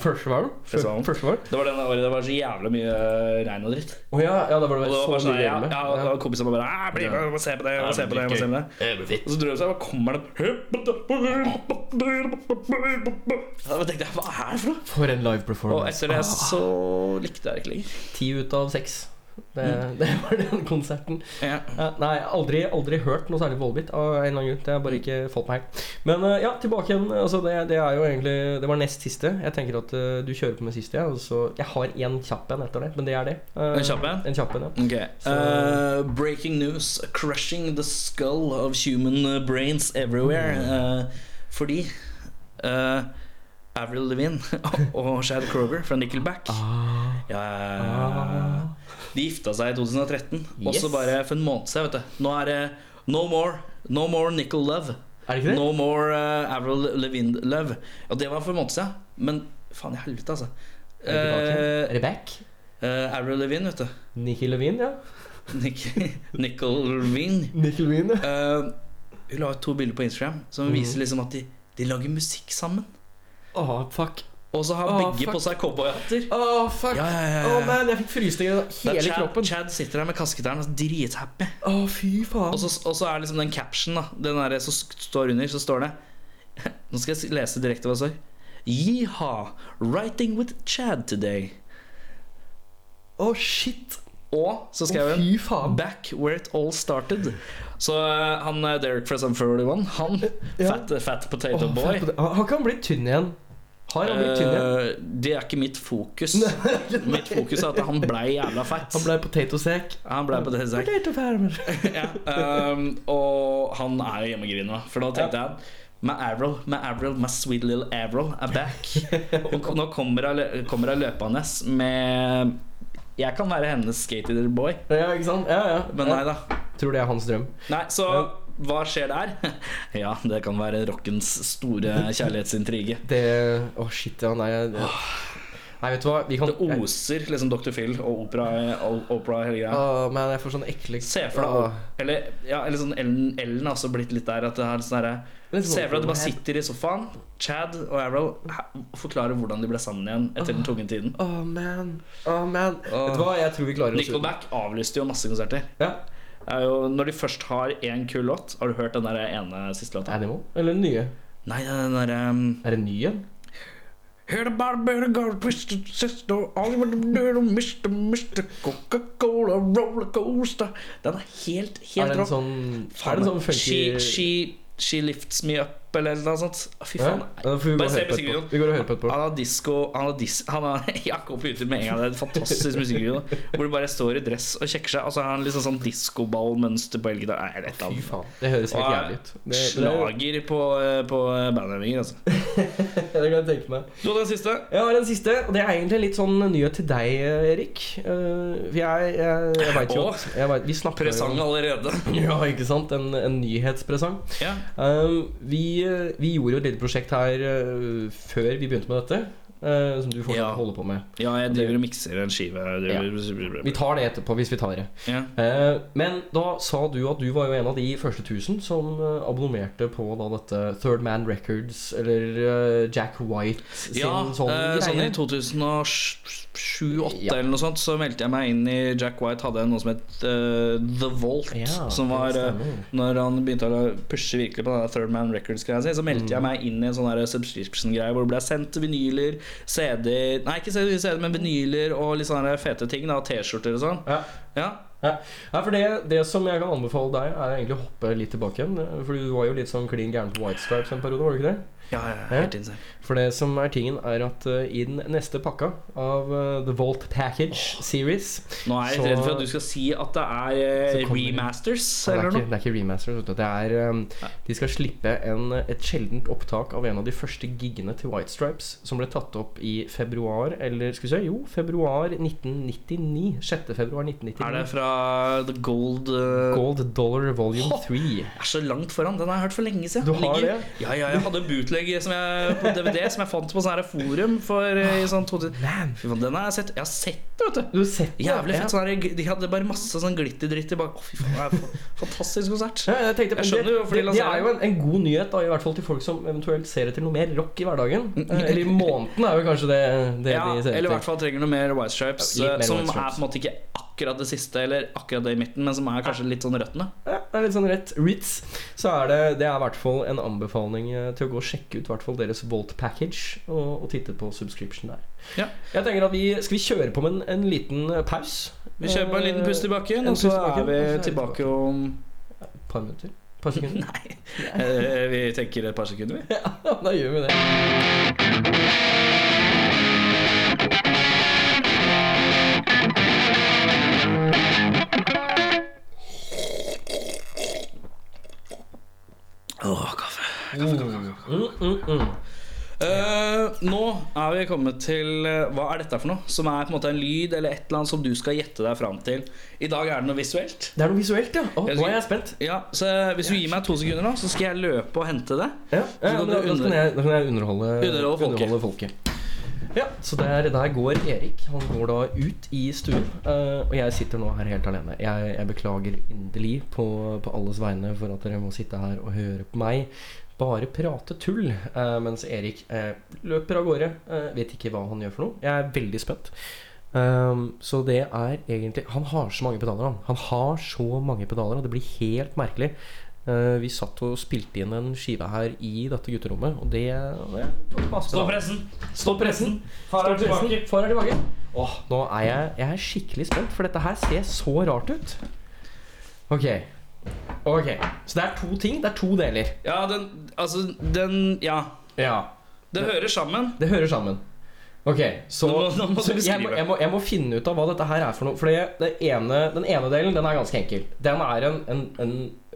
Førstevaren? Festivalen. Det var den året det var så jævlig mye uh, regn og dritt. Oh, ja, ja, da var det Og det var så sånn, mye ja, ja, ja, kompisene bare «Ah, Bli med, må se på det, må se på det, må se på det. Og så dro de seg, og kommer det Da tenkte jeg, hva er det for noe? For en live performance. Og etter det så likte jeg det ikke lenger. Ti ut av seks. Det, det var den konserten. Ja. Ja, nei, aldri, aldri hørt noe særlig Volbit av en eller annen grunn. Det har bare ikke fått meg helt. Men eh, ja, tilbake igjen. Altså, det, det er jo egentlig Det var nest siste. Jeg tenker at uh, du kjører på med siste. Ja, så jeg har én kjapp en etter det, men det er det. Uh, En kjapp en? En kjapp en, ja. Okay. Uh, breaking news. Crushing the skull of human brains everywhere. Uh, fordi Avril Levine og Shad Kroger fra Nickelback Ah. ja, De gifta seg i 2013. Og så bare for en måned siden, vet du. Nå er det no more. No more Nickel Love. Er det ikke det? No more uh, Avril Levine Love. Og det var for en måned siden. Men faen i helvete, altså. Er det det back? uh, Avril Levine, vet du. Nikki Levine, ja. Nick, Nickel Levine. Nikki Levine, ja. Uh, hun la ut to bilder på Instagram som mm. viser liksom at de, de lager musikk sammen. Åh, fuck. Og så har oh, begge fuck. på seg cowboyhatter. Åh, fuck. Ja, ja, ja, man, jeg fikk frysninger av hele Chad, kroppen. Chad sitter der med kasketeren og er drithappy. Oh, fy faen. Og så, og så er liksom den caption da Den der som står under, så står det Nå skal jeg lese direkte hva det står. Yeehaw, writing with Chad today. Å, shit. Og så skrev hun faen. Back where it all started. Så eh, han eh, Derek fra Sum 41, han fat, fat potato boy fat ikke han blitt tynn igjen? Har han blitt tynn igjen? Eh, det er ikke mitt fokus. mitt fokus er at han blei jævla fett. Han ble potetosek. Han ble på det sekk. Potatofarmer. ja, um, og han er jo hjemmegrina. For da tenkte jeg My Avril, my Avril, my sweet little Avril er back. Og nå kommer hun kommer hun løpende med Jeg kan være hennes skater boy, Ja, ikke sant? Ja, ja. men nei da. Tror det er hans drøm. Nei, så Ja. Hva skjer der? Ja, det kan være rockens store kjærlighetsintrige. Det Å, shit, ja. Nei, det, nei, vet du hva? Vi kan Det oser liksom Dr. Phil og opera, opera hele greia. Åh, men jeg får sånn ekle Se for deg oh. Eller, ja, eller sånn Ellen, Ellen har også blitt litt der at det er sånn herre sånn Se for deg at du bare sitter i sofaen, Chad og he- forklarer hvordan de ble sammen igjen etter den tunge tiden. Åh, man. Åh, man. Vet du hva? Jeg tror vi klarer oss Nickelback avlyste jo masse konserter. Ja. Jo, når de først har én kul låt Har du hørt den der ene siste låta? Animal? Eller den nye? Nei, den derre um, Er det ny en? Heard about a better girl, twisted sister All you want to do Mr. Mr. Coca-Cola rollercoaster Den er helt, Er helt det en rå. sånn Er det en sånn funky she, she She Lifts Me Up eller noe sånt. Fy Ja, faen. får vi, gå Bare se høre på musikkvideoen. etterpå. vi går og hører på etterpå. Han har disco Han har, dis, han har Jakob ute med en gang. Det er en fantastisk musikkvideo. Hvor du bare står i dress og sjekker seg. Og så har han liksom sånn diskoballmønster på elgitar. Nei, det, Fy faen, det høres helt jævlig ut. Det, Slager på, eh, på bandøvinger, altså. det kan jeg tenke meg. Du har den siste. Jeg har en siste, og det er egentlig litt sånn nyhet til deg, Erik. For jeg, jeg, jeg veit jo at vet, Vi snakker Presang allerede. Ja, ikke sant? En, en nyhetspresang. Ja. Um, vi, eh, vi gjorde jo et lite prosjekt her eh, før vi begynte med dette. Eh, som du fortsatt Ja. holder på med. ja, jeg driver og mikser en skive. Vi tar det etterpå hvis vi tar det. Ja. Uh, men da sa du at du var jo en av de første tusen som eh, abonnerte på da dette Third Man Records, eller uh, Jack White sin Ja, sånn greie. sånn i 2007-2008 Ja. eller noe sånt, så meldte jeg meg inn i Jack White hadde noe som het The Vault. Ja, som var. Når han begynte å pushe virkelig på denne Third Man Records-greia si, så meldte Mm. jeg meg inn i en sånn subscription-greie hvor det ble sendt vinyler, CD Nei, ikke CD, CD men vinyler og litt sånne fete ting. da T-skjorter og sånn. Ja. Ja. Ja, for det, det som jeg kan anbefale deg, er egentlig å hoppe litt tilbake igjen. eh, For du var jo litt sånn klin gæren på White Stripes en periode, var du ikke det? Ja, ja, helt insane. For det som er tingen, er at uh, i den neste pakka av uh, The Vault Package Series Nå er jeg Så- redd for at du skal si at det er uh, remasters det er, eller ikke, noe. det er ikke remasters. Det er, um, de skal slippe en, et sjeldent opptak av en av de første gigene til White Stripes, som ble tatt opp i februar Eller skal vi se, jo, februar 1999. 6. februar 1999. Er det fra The Gold Gold Dollar Volume oh, 3. Jeg er så langt foran. Den har jeg hørt for lenge siden. Du har Ligger- det? Ja, ja, jeg hadde en bootleg som jeg, på DVD som jeg fant på sånn her forum for eh, i sånn 2000 Man, Fy faen, den har jeg sett. Jeg har sett det, vet du. du sett det, Jævlig fett. Sånn her, de hadde bare masse sånn glitterdritt i bak. Å, fy faen, det er fantastisk konsert. Ja, jeg, tenkte, Jeg skjønner jo hvorfor det, det, er jo en, en god nyhet, da, i hvert fall til folk som eventuelt ser etter noe mer rock i hverdagen. Eh, Eller i måneden er jo kanskje det, det Ja, de ser eller i hvert fall trenger noe mer White Stripes. Eh, som er på en måte ikke akkurat det siste, eller akkurat det i midten, men som er kanskje litt sånn røttene. Ja, det er litt sånn rett. Ritz. Så er det, det er i hvert fall en anbefaling eh, til å gå og sjekke ut hvert fall deres Volt Package, og, og titte på subscription der. Ja. Jeg tenker at vi Skal vi kjøre på med en, en liten pause paus? Vi kjører på en liten pust i bakken, og så er vi og så er vi tilbake om Et par minutter? Par sekunder? Nei, eh, vi tenker et par sekunder, vi. ja, da gjør vi det. Åh, kaffe. Mm, mm, mm. Eh, nå er vi kommet til eh, Hva er dette for noe? Som er på en måte en lyd eller et eller annet som du skal gjette deg fram til. I dag er det noe visuelt. Det er noe visuelt, ja. Å, Jeg nå er jeg spent. Ja, så Hvis du gir meg to sekunder nå, så skal jeg løpe og hente det. Ja, ja, ja, men da, da, under- kan jeg, da kan jeg underholde, Underholde folket. Ja, så der, der går Erik. Han går da ut i stuen. Uh, og jeg sitter nå her helt alene. Jeg, jeg beklager inderlig på, på alles vegne for at dere må sitte her og høre på meg bare prate tull, Uh, mens Erik uh, løper av gårde. Vet ikke hva han gjør for noe. Jeg er veldig spent. Um, så det er egentlig Han har så mange pedaler, han. Han har så mange pedaler, og det blir helt merkelig. Eh, vi satt og spilte inn en skive her i dette gutterommet, og det, det tok masse pedaler. pressen! Stopp pressen! Far er tilbake. Far er tilbake. Åh, nå er jeg, jeg er skikkelig spent, for dette her ser så rart ut. Ok. Ok. Så det er to ting. Det er to deler. Ja, den Altså, den Ja. Ja. Det hører sammen. Det hører sammen. Ok, så, Nå må- nå må så jeg, må, jeg, må, jeg må finne ut av hva dette her er for noe. For ene, den ene delen den er ganske enkel. Den er en, en, en,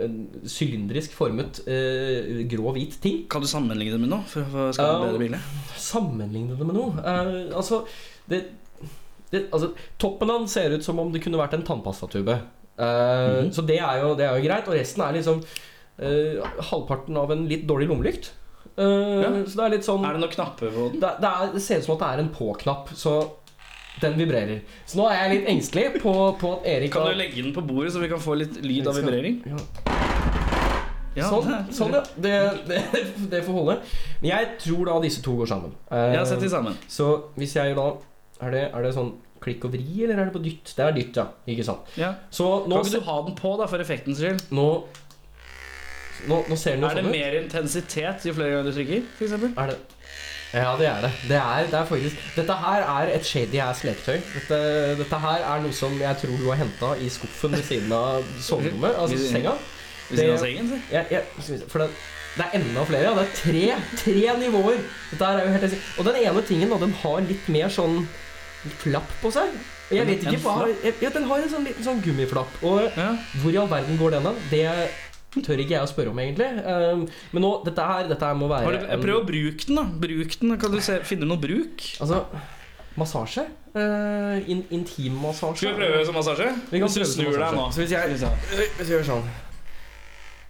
en sylindrisk formet uh, grå-hvit ting. Kan du sammenligne det med noe? For for skal Um, bedre bilde? Sammenligne det med noe Uh, Altså det, det, altså, Toppen av den ser ut som om det kunne vært en tannpastatube. Eh, Mhm. Så det er, jo, det er jo greit. Og resten er liksom eh, halvparten av en litt dårlig lommelykt. Eh, Ja. Så det er litt sånn Er det noen knapper på den? det, det, er, det ser ut som at det er en på-knapp, så den vibrerer. Så nå er jeg litt engstelig på, på at Erik Kan du legge den på bordet, så vi kan få litt lyd av vibrering? Ja. Ja, sånn, det- sånn, ja. Det, det, det får holde. Men jeg tror da disse to går sammen. Eh, Ja, sett de sammen. Så hvis jeg da Er det, er det sånn klikk og vri, eller er det på dytt? Det er dytt, ja. Ikke sant. Ja. Så nå, Kan ikke du ha den på, da, for effektens skyld? nå, nå, nå ser den jo Er det sånn ut. mer intensitet jo flere ganger du trykker? For eksempel? Er det Ja, det er det. Det er, det er faktisk Dette her er et shady ass leketøy. Dette, dette her er noe som jeg tror du har henta i skuffen ved siden av soverommet. Altså senga. Ved siden av sengen, si. Ja, se, for det, det er enda flere. Ja. Det er tre, tre nivåer. Dette her er jo helt Og den ene tingen, og den har litt mer sånn flapp på seg. Jeg vet ikke hva Ja, den har en sånn liten sånn gummiflapp. Og Ja. hvor i all verden går den, da? Det tør ikke jeg å spørre om, egentlig. Um, men nå, dette her, dette her må være Har du, prøv å bruke den, da. Bruk den. Kan du se, finne noe bruk? Altså, massasje? Uh, in, intimmassasje? Skal vi prøve som massasje? Vi kan Hvis du snur deg nå. Så hvis jeg, hvis jeg gjør sånn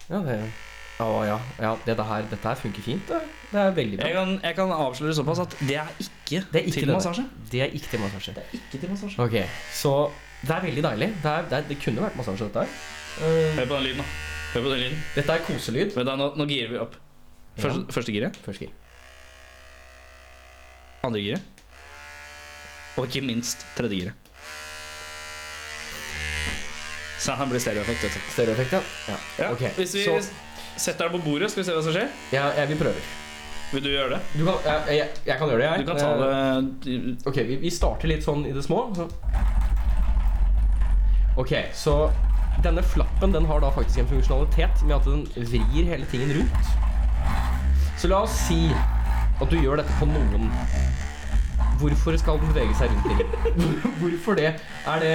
Ja, det Å ja. ja dette, her, dette her funker fint. Det, det er veldig bra. Jeg kan, jeg kan avsløre såpass at det er ikke, Det er ikke til det. massasje. Det er ikke til massasje. Det er ikke til massasje. Ok, så det er veldig deilig. Det, er, det, kunne vært massasje, dette her. Hør på den lyden, da. Hør på den lyden. dette er koselyd. Men da, nå, nå girer vi opp. Første, første giret. Første gir. Andre giret. Og ikke minst tredje giret. Så han blir stereoeffekt, vet du. Stereoeffekt, ja. ja. Ja, Ok, Hvis vi så setter deg på bordet, skal vi se hva som skjer. ja, jeg vil prøve. Vil du gjøre det? Du kan, jeg, jeg, jeg kan gjøre det, jeg. Du kan ta Eh, det Ok, vi, vi starter litt sånn i det små. Så. Ok, så denne flappen den har da faktisk en funksjonalitet med at den vrir hele tingen rundt. Så la oss si at du gjør dette på noen. Hvorfor skal den bevege seg rundt ringen? Hvorfor det? Er det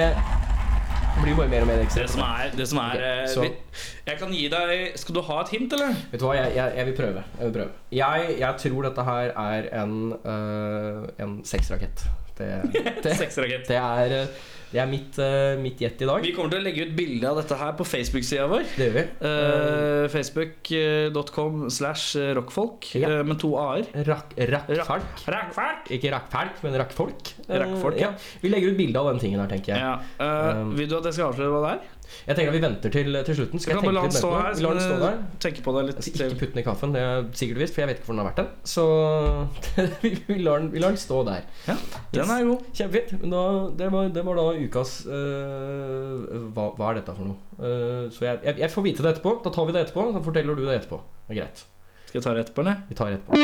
Det blir bare mer og mer Det som er, det som er Ok, eh, Jeg kan gi deg Skal du ha et hint, eller? Vet du hva, jeg, jeg, jeg vil prøve. Jeg, vil prøve. Jeg, tror dette her er en, uh, en sexrakett. Det, det, Sexrakett. det er, øh, det er mitt, uh, mitt gjett i dag. Vi kommer til å legge ut bilde av dette her på Facebook-sida vår. Det gjør vi. Uh, Facebook.com slash rockfolk Ja. eh, med to a-er. Rakk, rakkfalk. Ikke rakkfalk, men rakkfolk. Eh, Rakkfolk, ja. Vi legger ut bilde av den tingen her, tenker jeg. Ja. eh, Um, vil du at jeg skal avsløre hva det er? Jeg tenker at vi venter til, til slutten. Skal jeg, tenke litt mer på det? Vi lar den stå der. tenke på det litt. Jeg ikke putt den i kaffen, det er sikkert visst, for jeg vet ikke hvor den har vært hen. Så vi, vi, lar den, vi lar den stå der. Ja, den er god. Kjempefint. Men Da, det, var, det var da ukas uh, hva, hva er dette for noe? Uh, så jeg, jeg, jeg får vite det etterpå. Da tar vi det etterpå. Så forteller du det etterpå. Det er greit. Skal jeg ta det etterpå, eller? Vi tar det etterpå.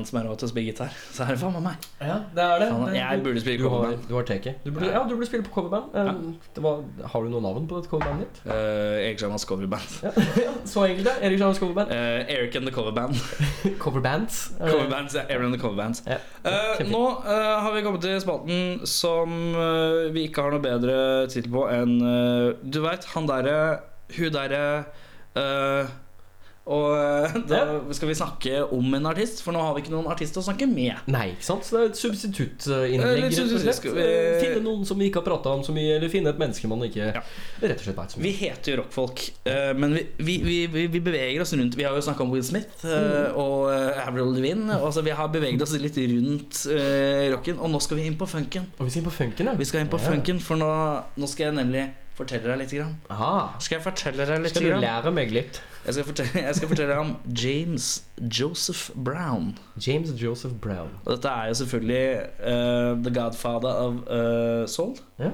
Én som er råd til å spille gitar. Så er det faen meg meg. Ja, det er det. Faen, jeg burde spille coverband. du har taket. Du burde, ja, du burde spille på coverband. Um, det var, har du noe navn på dette coverbandet ditt? Uh, Erik Sjarmans coverband. Ja, ja, så enkelt, det. Erik Sjavas coverband. Uh, Eric and the Coverband. Coverbands. Coverbands, ja, Eric and the Coverbands. Ja, uh, nå har vi kommet til spalten som vi ikke har noe bedre tittel på enn Du veit, han derre Hun derre eh, Og eh, da skal vi snakke om en artist, for nå har vi ikke noen artist å snakke med. Nei, ikke sant? Så det er et Eh, substituttinnlegg. Skal vi- Eh, Finne noen som vi ikke har prata om så mye, eller finne et menneske man ikke Ja. rett og slett veit så mye Vi heter jo rockfolk, eh, men vi, vi, vi, beveger oss rundt Vi har jo snakka om Will Smith eh, og Avril Levine. Altså, vi har beveget oss litt rundt eh, rocken, og nå skal vi inn på funken. Og vi skal inn på funken, ja. Vi skal inn på Ja. funken, for nå, nå skal jeg nemlig fortelle deg litt. Grann. Aha. Skal jeg fortelle deg litt? Skal du grann? lære meg litt? Jeg skal, fortelle, jeg skal fortelle deg om James Joseph Brown. James Joseph Brown. Og dette er jo selvfølgelig uh, the godfather of uh, soul. Ja.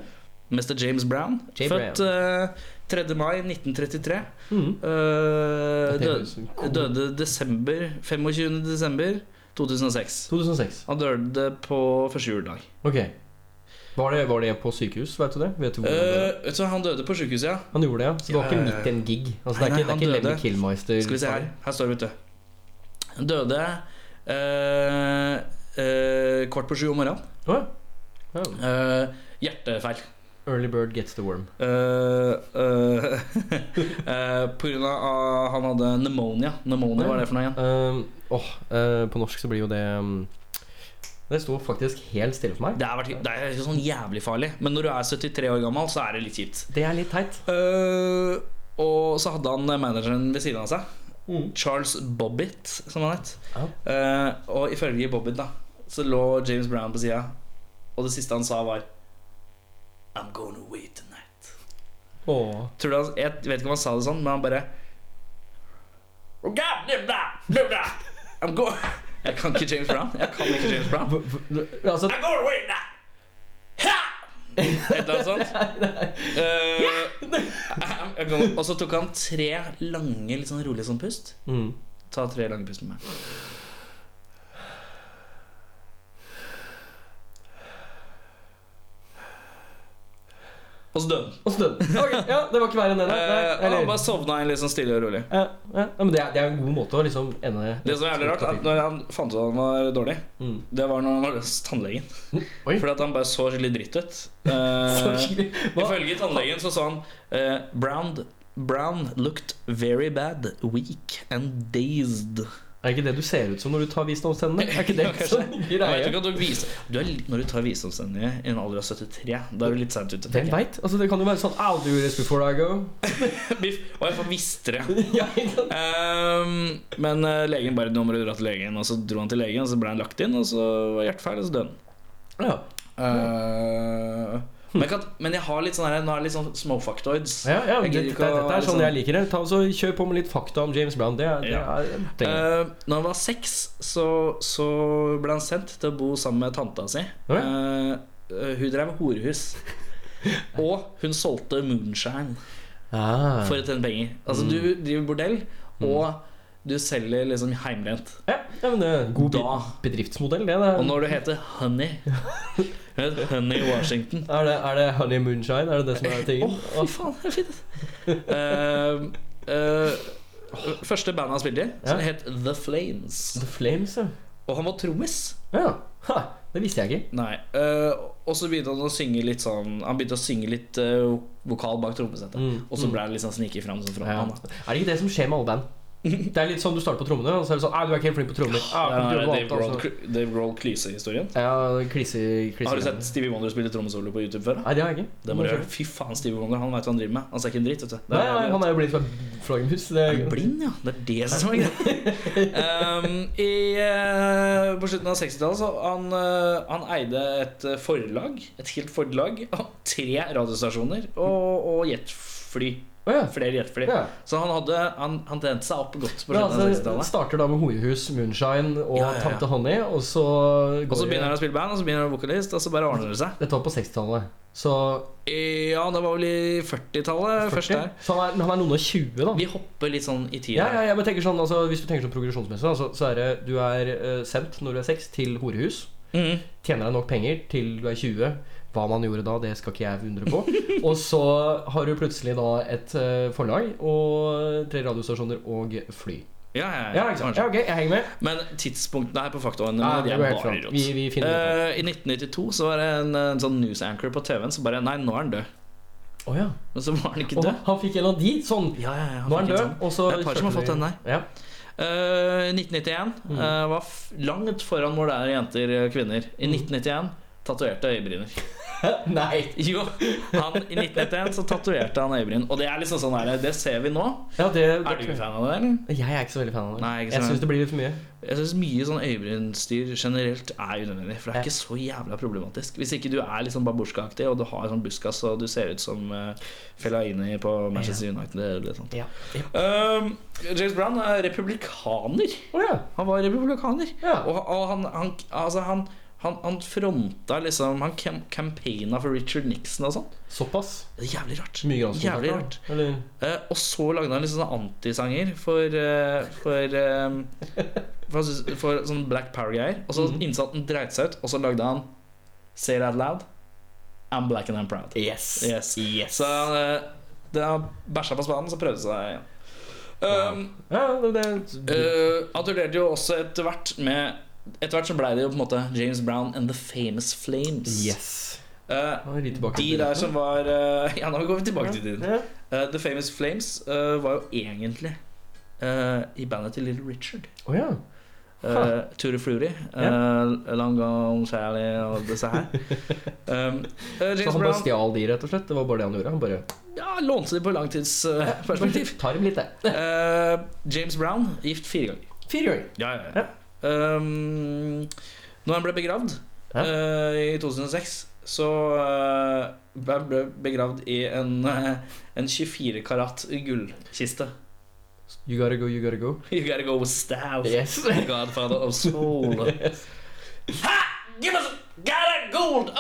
Mr. James Brown. J. Født eh, 3. mai 1933. Mm. Det død, høres cool. døde desember 25. desember 2006. 2006. Han døde på første juledag. Ok. Var det, var det på sykehus, vet du det? Vet du hvor han døde? Du, han døde på sykehuset, ja. Han gjorde det, ja. Så det var ikke midt en gig. Altså, Nei, det er ikke, det er ikke. Killmeister. Skal vi se her. Her står det, vet du. Han døde uh, uh, kvart på sju om morgenen. Oh, ja. Eh, hjertefeil. Early bird gets the worm. Uh, på grunn av at han hadde pneumonia. Pneumonia, hva er det for noe igjen? Eh, på norsk så blir jo det um, Det sto faktisk helt stille for meg. Det er, vært- det er sånn jævlig farlig, men når du er 73 år gammel, så er det litt kjipt. Det er litt teit. uh, og så hadde han manageren ved siden av seg. Mm. Charles Bobbitt, som han het. Ja. Uh, og ifølge Bobbitt da så lå James Brown på sida, og det siste han sa, var I'm gonna wait tonight. Åh. Tror du han, Jeg vet ikke om han sa det sånn, men han bare oh, God, blah, blah, blah, blah. I'm going Jeg kan ikke James Brown. Jeg kan ikke James Brown. Altså, I'm going away now. Ha! Et eller annet sånt. Uh, og så tok han tre lange, litt sånn rolige sånn pust. mm. Ta tre lange pust med meg. Og så døde. Og så døde han. Ok, ja, det var ikke verre enn det. Eh, han bare sovna inn sånn stille og rolig. ja, ja, men det er, det er en god måte å liksom ende Det som er jævlig rart, er at når han fant ut at han var dårlig, Mm. det var når han var hos tannlegen. Oi. Fordi at han bare så skikkelig dritt ut. Eh, ifølge tannlegen så sa han eh, Brown, Brown looked very bad, weak and dazed. Er ikke det du ser ut som når du tar visdomstennene? Er ikke det ikke at du, du er, litt- når du tar visdomstennene i en alder av 73, da er du litt seint ute. Hvem veit? Altså, det kan jo være sånn I'll do this before I go. Biff. Og jeg visste det. ja? Ehm, men uh, legen bare 'Nå må du dra til legen'. Og så dro han til legen, og så ble han lagt inn, og så var hjertefeil, og så døde han. ja. Eh, men, kan, men jeg har litt sånn her, nå er det litt sånn småfaktoids. Ja, ja, det, det, det, det, er liksom- sånn jeg liker det. Ta så Kjør på med litt fakta om James Brown. Det det Ja. er. Uh, når han var seks, så, så ble han sendt til å bo sammen med tanta si. Eh, hun drev horehus. Og hun solgte moonshine Ah. for å tjene penger. Altså Du driver bordell, og du selger liksom heimrent. Ja, ja, men det er en god Da. bedriftsmodell, det. Og når du heter Honey Honey Washington Er det, er det Honey Moonshine? Er det det som er Å, oh, fy faen, det er fint. uh, uh, første bandet han spilte i, som Ja. het The Flames. The Flames, ja. Og han var trommis. ja. Ha, det visste jeg ikke. Nei. uh, og så begynte han å synge litt sånn Han begynte å synge litt vokal bak trommesettet. Mm, Og så mm. ble han litt sånn snike fram som frontmann. Ja. Er det ikke det som skjer med alle band? Det er litt sånn du starter på trommene, og så er det sånn Nei, 'Du er ikke helt flink på trommer'. Ah, var Dave alt, Grohl- altså. Dave Grohl-klysehistorien. Ja, klise, klise Har du sett Stevie Wonder spille trommesolo på YouTube før? da? Nei, det har jeg ikke. Det må du gjøre. Fy faen, Stevie Wonder, han veit hva han driver med. Han ser ikke en dritt, vet du. Det Nei, nei, han er jo blind et flaggermus. Det Er blind, ja? Det er det som er greia. um, i, eh, på slutten av 60-tallet så han, uh, han eide et eh, forlag, et helt forlag, og tre radiostasjoner og, og jetfly. Å ja. Flere jetfly. ja. Så han hadde Han, han tjente seg opp godt på Men slutten av altså, 60-tallet. starter da med Horehus, Moonshine og Ja. Tante Honey, og så går Og så begynner han å spille band, og så begynner han å vokalist, og så bare ordner det seg. Dette var på 60-tallet. Så Ja, det var vel i 40-tallet først 40. der. Så han er, han er noen og 20, da. Vi hopper litt sånn i tida. Ja, ja, bare tenker sånn, altså, Hvis du tenker sånn progresjonsmessig, altså, så, så er det du er uh, sendt når du er 6 til horehus. Mm. Tjener deg nok penger til du er 20. Hva man gjorde da, det skal ikke jeg undre på. Og så har du plutselig da et eh, forlag og tre radiostasjoner og fly. Ja, ja, Ja, ja, sant? Ja, ok, jeg henger med. Men tidspunktene her på faktaene Ja, de er bare rått. Vi, vi finner. Eh, I 1992 så var det en, en sånn news anchor på TV-en som bare Nei, nå er han død. Oh, ja. Men så var han ikke død. han fikk en av de sånn. Ja, ja, ja, Nå er han død. sånn. Og så Det er et par som har fått den der. Ja. Uh, 1991 Mm. eh, var langt foran hvor det er jenter og kvinner. I Mm. 1991 tatoverte øyebryner. Nei. Jo, han, i 1991 så tatoverte han øyebryn. Og det er liksom sånn her, det ser vi nå. Ja, det, Er du fan av det, eller? Jeg er ikke så veldig fan av det. Nei, ikke jeg så- syns det blir litt for mye. Jeg syns mye sånn øyebrynstyr generelt er unødvendig. For det er ikke så jævla problematisk. Hvis ikke du er litt sånn babusjka-aktig, og du har sånn buskas, og du ser ut som uh, Fellaini på Manchester United eller sånt. Ja. Um, James Brown er republikaner. Oh, ja. Han var republikaner. Ja. Og, og han, han, altså han, han, han fronta liksom Han cam campaigna for Richard Nixon og sånn. Såpass. Det jævlig rart. Jævlig rart. Eller Eh, og så lagde han litt sånne antisanger for eh, For, eh, for, for sånn Black Power-greier. Og så Mhm. innså at den dreit seg ut, og så lagde han Say That Loud. I'm black and I'm proud. Yes. Yes. Så eh, det har bæsja på spaden, så prøvde seg igjen. Um, Ja, det, det Uh, han turnerte jo også etter hvert med Etter hvert så ble det jo på en måte James Brown and The Famous Flames. Yes. Tilbake de der som var uh, Ja, nå går vi tilbake til tiden. Ja. Uh, The Famous Flames var jo egentlig i bandet til Little Richard. Oh, ja. Uh, Ture Fruity, uh, Long Gone Sally og disse her. Um, eh, Så han bare Brown stjal de, rett og slett? Det var bare det han gjorde? Han bare ja, lånte de på langtidsperspektiv. Tar dem litt, det. Uh, James Brown gift fire ganger. Fire ganger. Ja, ja, ja. Um, når han ble begravd Ja. eh, i 2006, så uh, ble han ble begravd i en, uh, en 24 karat gullkiste. You gotta go, you gotta go. You gotta go with staff. Yes. godfather of soul. ha! Give us got a gold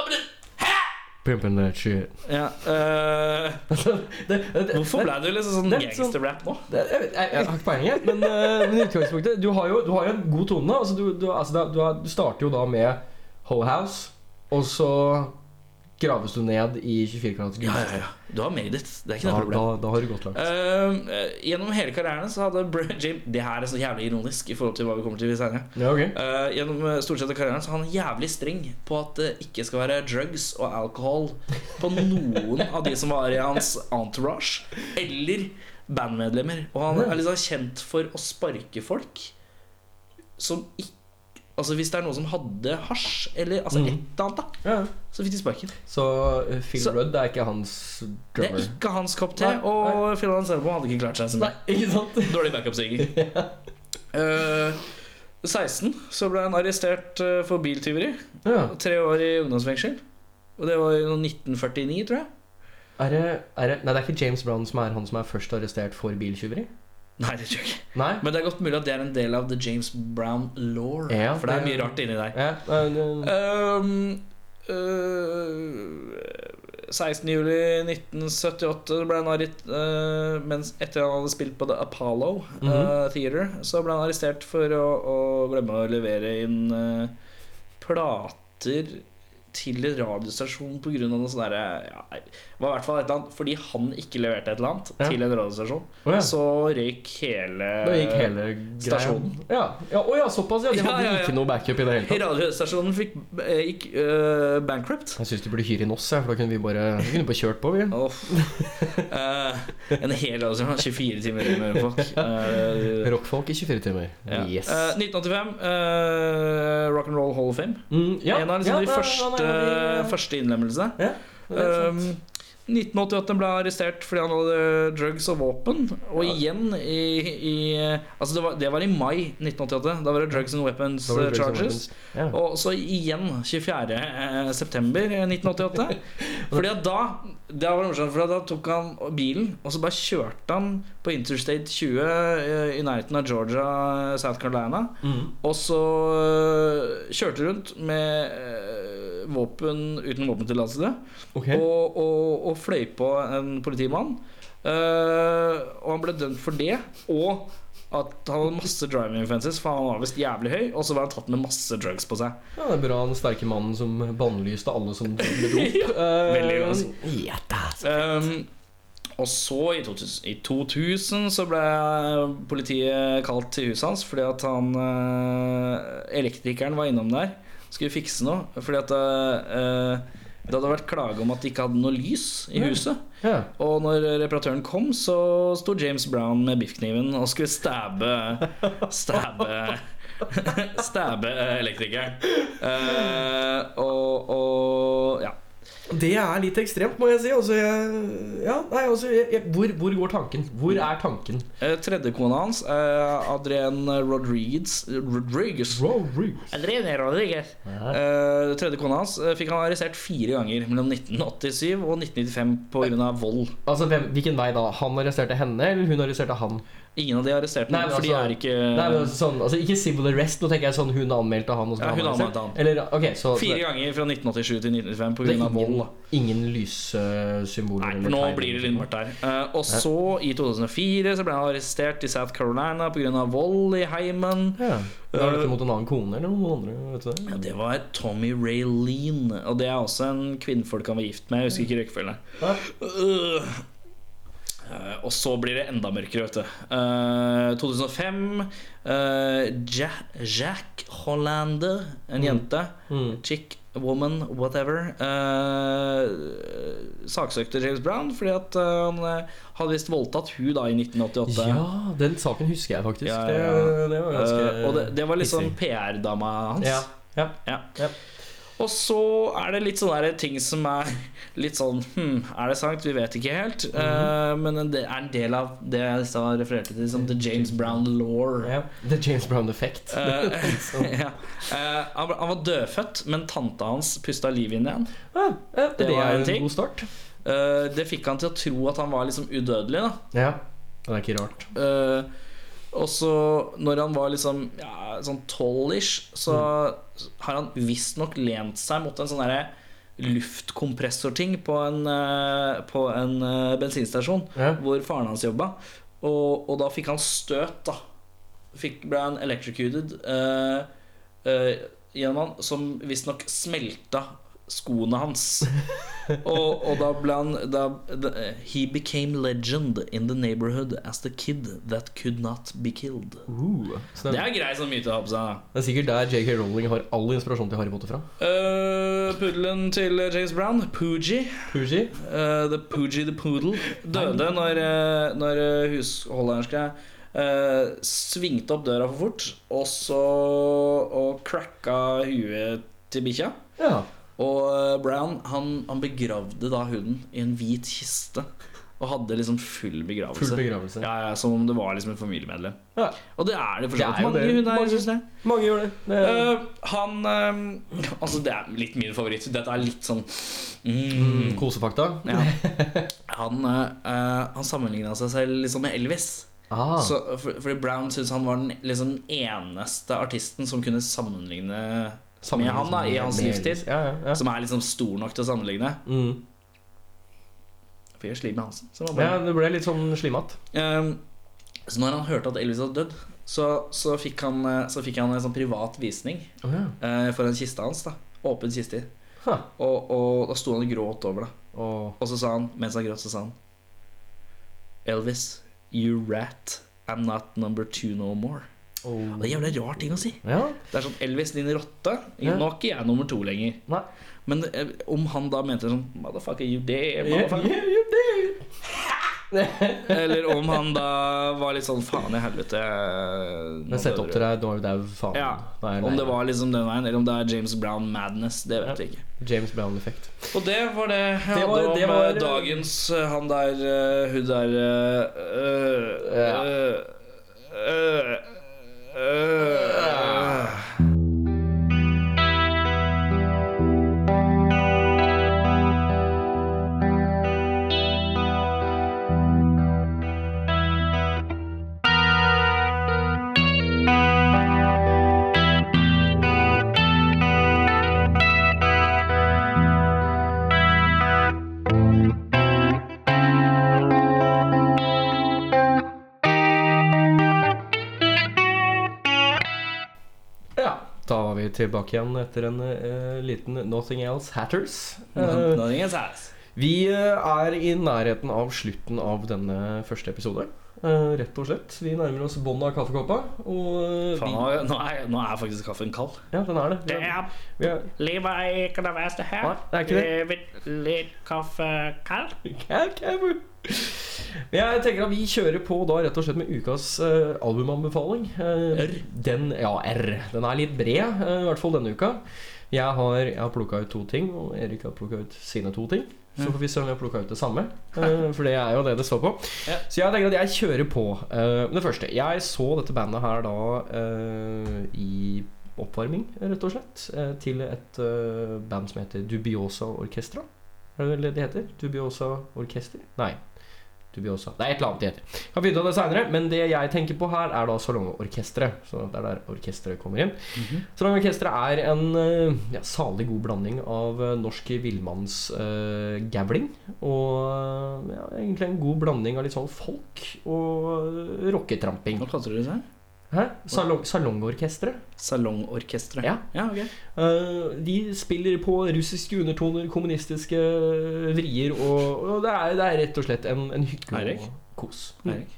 up in Pimpin' that shit. Ja, eh, Det, det, hvorfor ble du liksom sånn sånn- gangsterrap nå? det, jeg, jeg, jeg har ikke peiling. Men, eh, men utgangspunktet Du har jo, du har jo en god tone. Altså, du, du, altså, da, du, har, du starter jo da med Whole House, og så graves du ned i 24 karats gull. Ja, ja, ja. Du har made it. Det er ikke noe problem. da, da har du gått langt. Eh, gjennom hele karrieren så hadde Br Jim Det her er så jævlig ironisk i forhold til hva vi kommer til senere. Ja, okay. uh, gjennom stort sett av karrieren så er han jævlig streng på at det ikke skal være drugs og alcohol på noen av de som var i hans entourage, eller bandmedlemmer. Og han er liksom kjent for å sparke folk som ikke Altså Hvis det er noen som hadde hasj, eller altså mm. et eller annet, da Ja. så fikk de sparken. Så uh, Phil Så- Rudd er ikke hans Det er ikke hans kopp te, Nei, og Phil Anselmo hadde ikke klart seg som det. ikke sant? Dårlig backup-singer. uh, 16 så ble han arrestert uh, for biltyveri. Ja. Tre år i ungdomsfengsel. Og det var i 1949, tror jeg. Er det, er det, nei, det er ikke James Brown som er han som er først arrestert for biltyveri? Nei, det tror jeg ikke. Nei? Men det er godt mulig at det er en del av The James Brown law. Ja, for det er mye rart inni der. Ja, det- Um, uh, 16.07.1978 ble han arrest, uh, mens etter han hadde spilt på The Apollo uh, Mhm. Theater, så ble han arrestert for å, å glemme å levere inn uh, plater til en radiostasjon pga. noe sånt derre ja, var i hvert fall et eller annet Fordi han ikke leverte et eller annet Ja. til en radiostasjon, oh, så røyk hele gikk hele stasjonen. Ja. Ja, oh, ja, såpass, ja. De Ja, hadde ja, ja. ikke noe backup i det hele tatt. Radiostasjonen fikk, eh, gikk uh, bankrupt. Jeg syns de burde hyre inn oss, for da kunne vi bare, vi kunne bare kjørt på. Vi. Oh. uh, en hel har 24 timer med folk. Uh, Rockfolk i 24 timer. Yes. Eh, 1985, uh, Rock and Roll Hall of Fame. Mm, ja, en av liksom de første. Første innlemmelse. Ja. Um, 1988 ble arrestert fordi han hadde drugs og våpen. Og igjen i, i Altså det var, det var i mai 1988. Da var det drugs and weapons eh, drugs and charges. weapons. Ja. Og så igjen 24. eh, september 1988. Fordi at da Det var morsomt, for da tok han bilen, og så bare kjørte han på Interstate 20 eh, i nærheten av Georgia, South Carolina. Mm. Og så kjørte rundt med våpen uten våpentillatelse. Okay. Og, og, og fløy på en politimann. Uh, og han ble dømt for det. Og at han hadde masse driving offenses, for han var visst jævlig høy. Og så var han tatt med masse drugs på seg. Ja, det er bra den sterke mannen som bannlyste alle som ble med dop. Eh, veldig bra. Ja, da. Um, og så, i 2000, i 2000, så ble politiet kalt til huset hans fordi at han uh, Elektrikeren var innom der. Skulle fikse noe. Fordi at uh, det hadde vært klage om at de ikke hadde noe lys i huset. Ja. Og når reparatøren kom, så sto James Brown med biffkniven og skulle stabbe Stabbe Stabbe elektrikeren. Uh, og, og ja. Det er litt ekstremt, må jeg si. Altså, jeg, ja, nei, altså, jeg, jeg, hvor, hvor går tanken? Hvor er tanken? Eh, Tredjekona hans, eh, Adrienne Rodriguez Rodriguez. Adrienne Rodriguez. Eh, tredje kona hans eh, fikk han arrestert fire ganger mellom 1987 og 1995 pga. vold. Altså, hvem, Hvilken vei da? Han arresterte henne, eller hun arresterte han? Ingen av de arresterte Nei, men for de altså- er ikke Nei, men sånn, altså Ikke civil arrest, nå tenker jeg sånn hun anmeldte han. Og Ja, hun anmeldte han. Eller, okay, så, Fire ganger fra 1987 til 1995 så det pga. vold. ingen, lyssymboler? Nei, nå blir det litt mørkt der. Uh, og så, i 2004, så ble han arrestert i South Carolina pga. vold i heimen. Ja. Var dette mot en annen kone eller noen andre? Vet du det? Ja, det var Tommy Raylene. Og det er også en kvinnfolk han var gift med. Jeg husker ikke rekkefølgen. Ja. Eh, og så blir det enda mørkere, vet du. Uh, 2005. Uh, Jack, Jack Hollander, en jente. Mm. Chick, woman, whatever. eh, saksøkte James Brown fordi at eh, han hadde visst voldtatt hun da i 1988. Ja, den saken husker jeg faktisk. Ja, ja. Det, det var ganske og det, det var liksom hissig. PR-dama hans. Ja, ja. Ja. Og så er det litt sånne ting som er litt sånn hm, Er det sant? Vi vet ikke helt. Mhm. uh, men det er en del av det jeg sa refererte til som The James Brown law. Yeah. The James Brown effect. Uh, ja. uh, han, han var dødfødt, men tanta hans pusta liv inn igjen. Ja, ja, det, Det var en en god start. Det fikk han til å tro at han var liksom udødelig. da Ja, det er ikke rart. Eh, og så når han var liksom ja, sånn tolv-ish, så har han visstnok lent seg mot en sånn derre luftkompressorting på en, eh, på en eh, bensinstasjon Ja. hvor faren hans jobba. Og, og da fikk han støt, da. Fikk, ble han electrocuted Uh, uh, gjennom han, som visstnok smelta skoene hans. og, og da ble han da, da, He became legend in the neighborhood as the kid that could not be killed. Uh, Det det, er, grei sånn myte å ha på seg. det er sikkert der JK Rowling har all inspirasjon til Harry Potter fra. Uh, Puddelen til James Brown, Poogie, Fuji? uh, The Poogie the Poodle, døde når, uh, når husholderske uh, svingte opp døra for fort, og så og cracka huet til bikkja. Ja. Og uh, Brown han, han begravde da hunden i en hvit kiste. Og hadde liksom full begravelse. Full begravelse. Ja, ja, Som om det var liksom et familiemedlem. Ja. Og det er det for så vidt mange det. hunder. Mange- synes det. Mange gjør det. det uh, han uh, Altså, det er litt min favoritt. Dette er litt sånn mm, mm, Kosefakta. ja. Han, uh, han sammenligna seg selv liksom med Elvis. Ah. Så, for, fordi Brown syntes han var den liksom eneste artisten som kunne sammenligne med han da, i hans livstid. Som er liksom stor nok til å sammenligne. Mm. For jeg sliter med Hansen. Så, var ja, det ble litt sånn slimete. Um, så når han hørte at Elvis hadde dødd, så, så, fikk han, eh, så fikk han en sånn privat visning Oh, ja. eh, for en kiste hans. da Åpen kiste. Huh. Og, og da sto han og gråt over det. Oh. Og så sa han, mens han gråt, så sa han Elvis, you rat. I'm not number two no more. Oh. Det er jævlig rar ting å si. Ja. Det er sånn Elvis, din rotte. Ja. Nå er ikke jeg nummer to lenger. Nei. Men eh, om han da mente sånn Motherfucker, you dare, motherfucker. yeah, you did. Eller om han da var litt sånn Faen i helvete. Men sett opp til deg, nå er du dau, faen. Ja, Nå er Om det var liksom den veien, eller om det er James Brown madness. Det vet jeg ikke. James Brown-effekt. Og det var det jeg hadde var- det om var- eh, dagens eh, han der eh, Hun der uh, øh, Ja. Øh, var vi tilbake igjen etter en uh, liten Nothing Else Hatters. Uh, Nothing else. ass. vi eh, er i nærheten av slutten av denne første episode. Eh, rett og slett. Vi nærmer oss båndet av kaffekoppa. Og eh, Faen, vi, nå, er, nå er faktisk kaffen kald. ja, den er det. Vi er, vi er, livet er ikke det verste her. nei, det er ikke det. Livet litt kaffe kald. Jeg tenker at vi kjører på da rett og slett med ukas uh, albumanbefaling. Uh, R. Den, ja, R. Den er litt bred, uh, i hvert fall denne uka. Jeg har, jeg har plukka ut to ting, og Erik har plukka ut sine to ting. Så får vi vi har plukka ut det samme, eh, for det er jo det det står på. Ja. Så jeg tenker at jeg kjører på. Eh, Det første Jeg så dette bandet her da eh, i oppvarming, rett og slett, til et band som heter Dubiosa Orkestra. Er det det det heter? Dubiosa Orkester? Nei. Dubiosa. Det er et eller annet det heter. Kan finne ut av det senere, men det jeg tenker på her, er da Salongorkesteret. Så det er der orkesteret kommer inn. Salongorkesteret er en eh, ja, salig god blanding av eh, norsk villmannsgavling og eh, ja, egentlig en god blanding av litt sånn folk og rocketramping. Hva kaller du det? Salong, salongorkesteret. Salongorkesteret. Ja. ja, okay. uh, de spiller på russiske undertoner, kommunistiske vrier, og, og det, er, det er rett og slett en, en hyggelig kos. Eirik?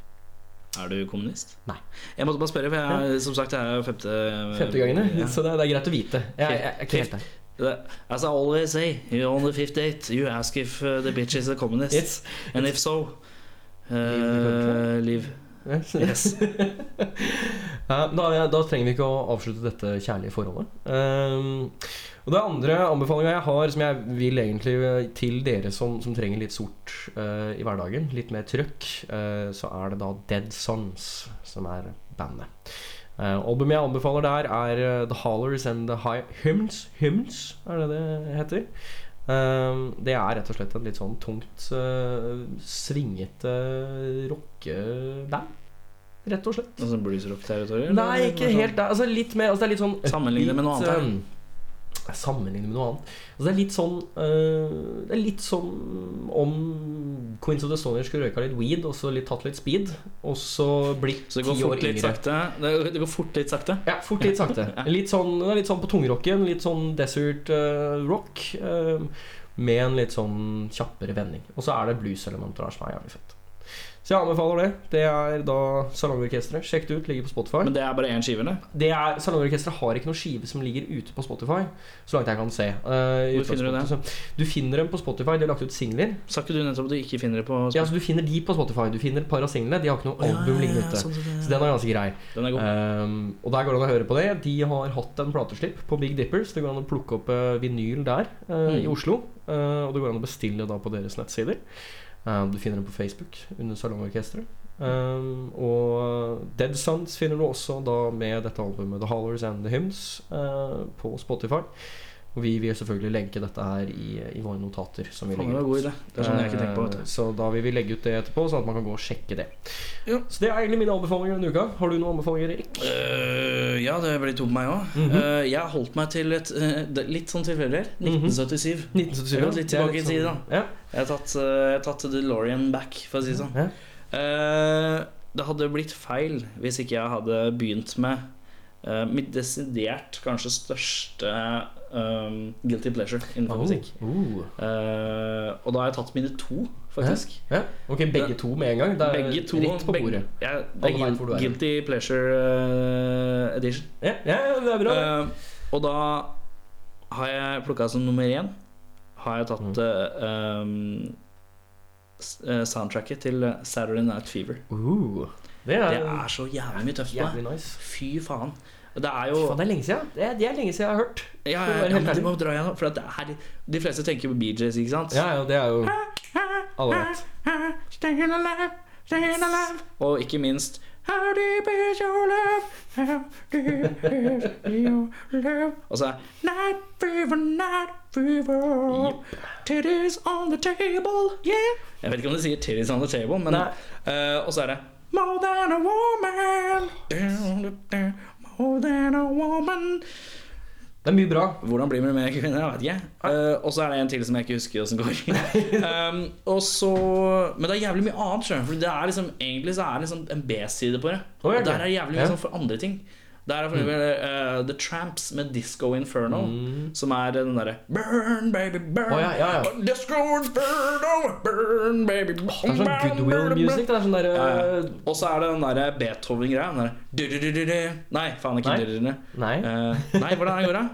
Er du kommunist? Nei. Jeg måtte bare spørre, for jeg, som sagt, jeg er jo femte Femte gangene, Ja. så det, det er greit å vite. Jeg, jeg, jeg, jeg, As I always say, you're on the fifth date. You ask if uh, the bitch is a communist. It's, And if so, uh, leave. Yes. Da, da trenger vi ikke å avslutte dette kjærlige forholdet. Um, og Det andre anbefalinga jeg har, som jeg vil egentlig til dere som, som trenger litt sort uh, i hverdagen, litt mer trøkk, uh, så er det da Dead Sons som er bandet. Uh, albumet jeg anbefaler der, er eh, The Hollers and The High Hymns. Hymns, er det det heter. Ehm, det er rett og slett en litt sånn tungt, uh, svingete rockeband. Rett og slett. Altså bluesrock-territorium? Nei, ikke helt. Altså litt mer altså Det er litt sånn Sammenligne med noe annet annet, Jeg sammenligner med noe annet. Altså, det er litt sånn uh, Det er litt sånn om Queens of the Stone Age skulle røyka litt weed og så litt, tatt litt speed, og så blitt Så det går ti år fort litt yngre. sakte. Det, det går fort litt sakte. Ja, fort litt sakte. Litt sånn, litt sånn på tungrocken, litt sånn desert uh, rock. Uh, med en litt sånn kjappere vending. Og så er det blueselementer der som er jævlig fett. Så jeg anbefaler det. Det er da Salongorkesteret. Sjekk det ut, ligger på Spotify. Men det er bare én skive, eller? Det er, Salongorkesteret har ikke noen skive som ligger ute på Spotify, så langt jeg kan se. Uh, Hvor finner du det? Så Du finner dem på Spotify. De har lagt ut singler. Sa ikke du nettopp at du ikke finner det på Spotify? Ja, så Du finner de på Spotify. Du finner et par av singlene. De har ikke noe oh, album ja, ja, ja, ute. sånn, sånn, Så den er ganske grei. Den er god. Um, og der går det an å høre på det. De har hatt en plateslipp på Big Dippers. Det går an å plukke opp uh, vinyl der i Mm. Oslo. Eh, og det går an å bestille da på deres nettsider. Um, du finner den på Facebook under Salongorkesteret. Um, og Dead Sons finner du også da med dette albumet The Hollers and The Hymns uh, på Spotify. Og vi vil selvfølgelig lenke dette her i, i våre notater. Som vi legger ut. Det er sånn jeg ikke tenker på. Vet Eh, du. Så da vil vi legge ut det etterpå, sånn at man kan gå og sjekke det. Ja. Så det er egentlig mine anbefalinger denne uka. Har du noen anbefalinger, Erik? Uh, ja, det ble to på meg òg. Mhm. jeg har holdt meg til et uh, litt sånn tilfeldig. her. Mhm. 1977. 1977. Jeg har gått litt tilbake i tid, da. Ja. Jeg har tatt, jeg har tatt DeLorean back, for å si det sånn. Ja. Eh, det hadde blitt feil hvis ikke jeg hadde begynt med eh, mitt desidert kanskje største um, guilty pleasure innenfor Oh. musikk. Uh. Uh, og da har jeg tatt mine to, faktisk. Ja. Ok, begge to med en gang? Det er Begge to. rett på begge- bordet. Ja, det er vet er. guilty pleasure uh, edition. Ja, ja, det er bra. Eh, og da har jeg plukka som nummer én Har jeg tatt um, soundtracket til Saturday Night Fever. Uh, det er, Det er så jævlig mye tøft jævlig nice. Fy faen. Det er jo Faen, det er lenge siden. Det er, det er lenge siden jeg har hørt. Ja, ja, ja men du må dra igjennom. For er, de fleste tenker på BJs, ikke sant? Ja, ja, det er jo Alle vet. Og ikke minst How deep is your love? How deep is your love? Og så er Night fever, night fever. Titties on the table, yeah. Jeg vet ikke om de sier 'titties on the table', men eh, Og så er det More than a woman. More there's a woman. Det er mye bra. Hvordan blir det med kvinner? Jeg vet ikke. Uh, og så er det en til som jeg ikke husker åssen går. um, og så Men det er jævlig mye annet. For det er liksom, egentlig så er det liksom en B-side på det. Og der er det jævlig mye sånn for andre ting. Der er for eksempel uh, The Tramps med Disco Inferno, Mm. som er den derre Burn, baby, burn. Oh, ja, ja, ja. Disco Inferno, burn, baby, burn. Det er sånn goodwill music. Det er sånn derre Ja, ja. Og så er det den derre Beethoven-greia. der. Nei, faen ikke Nei. Nei. Uh, nei, hvordan er det går da?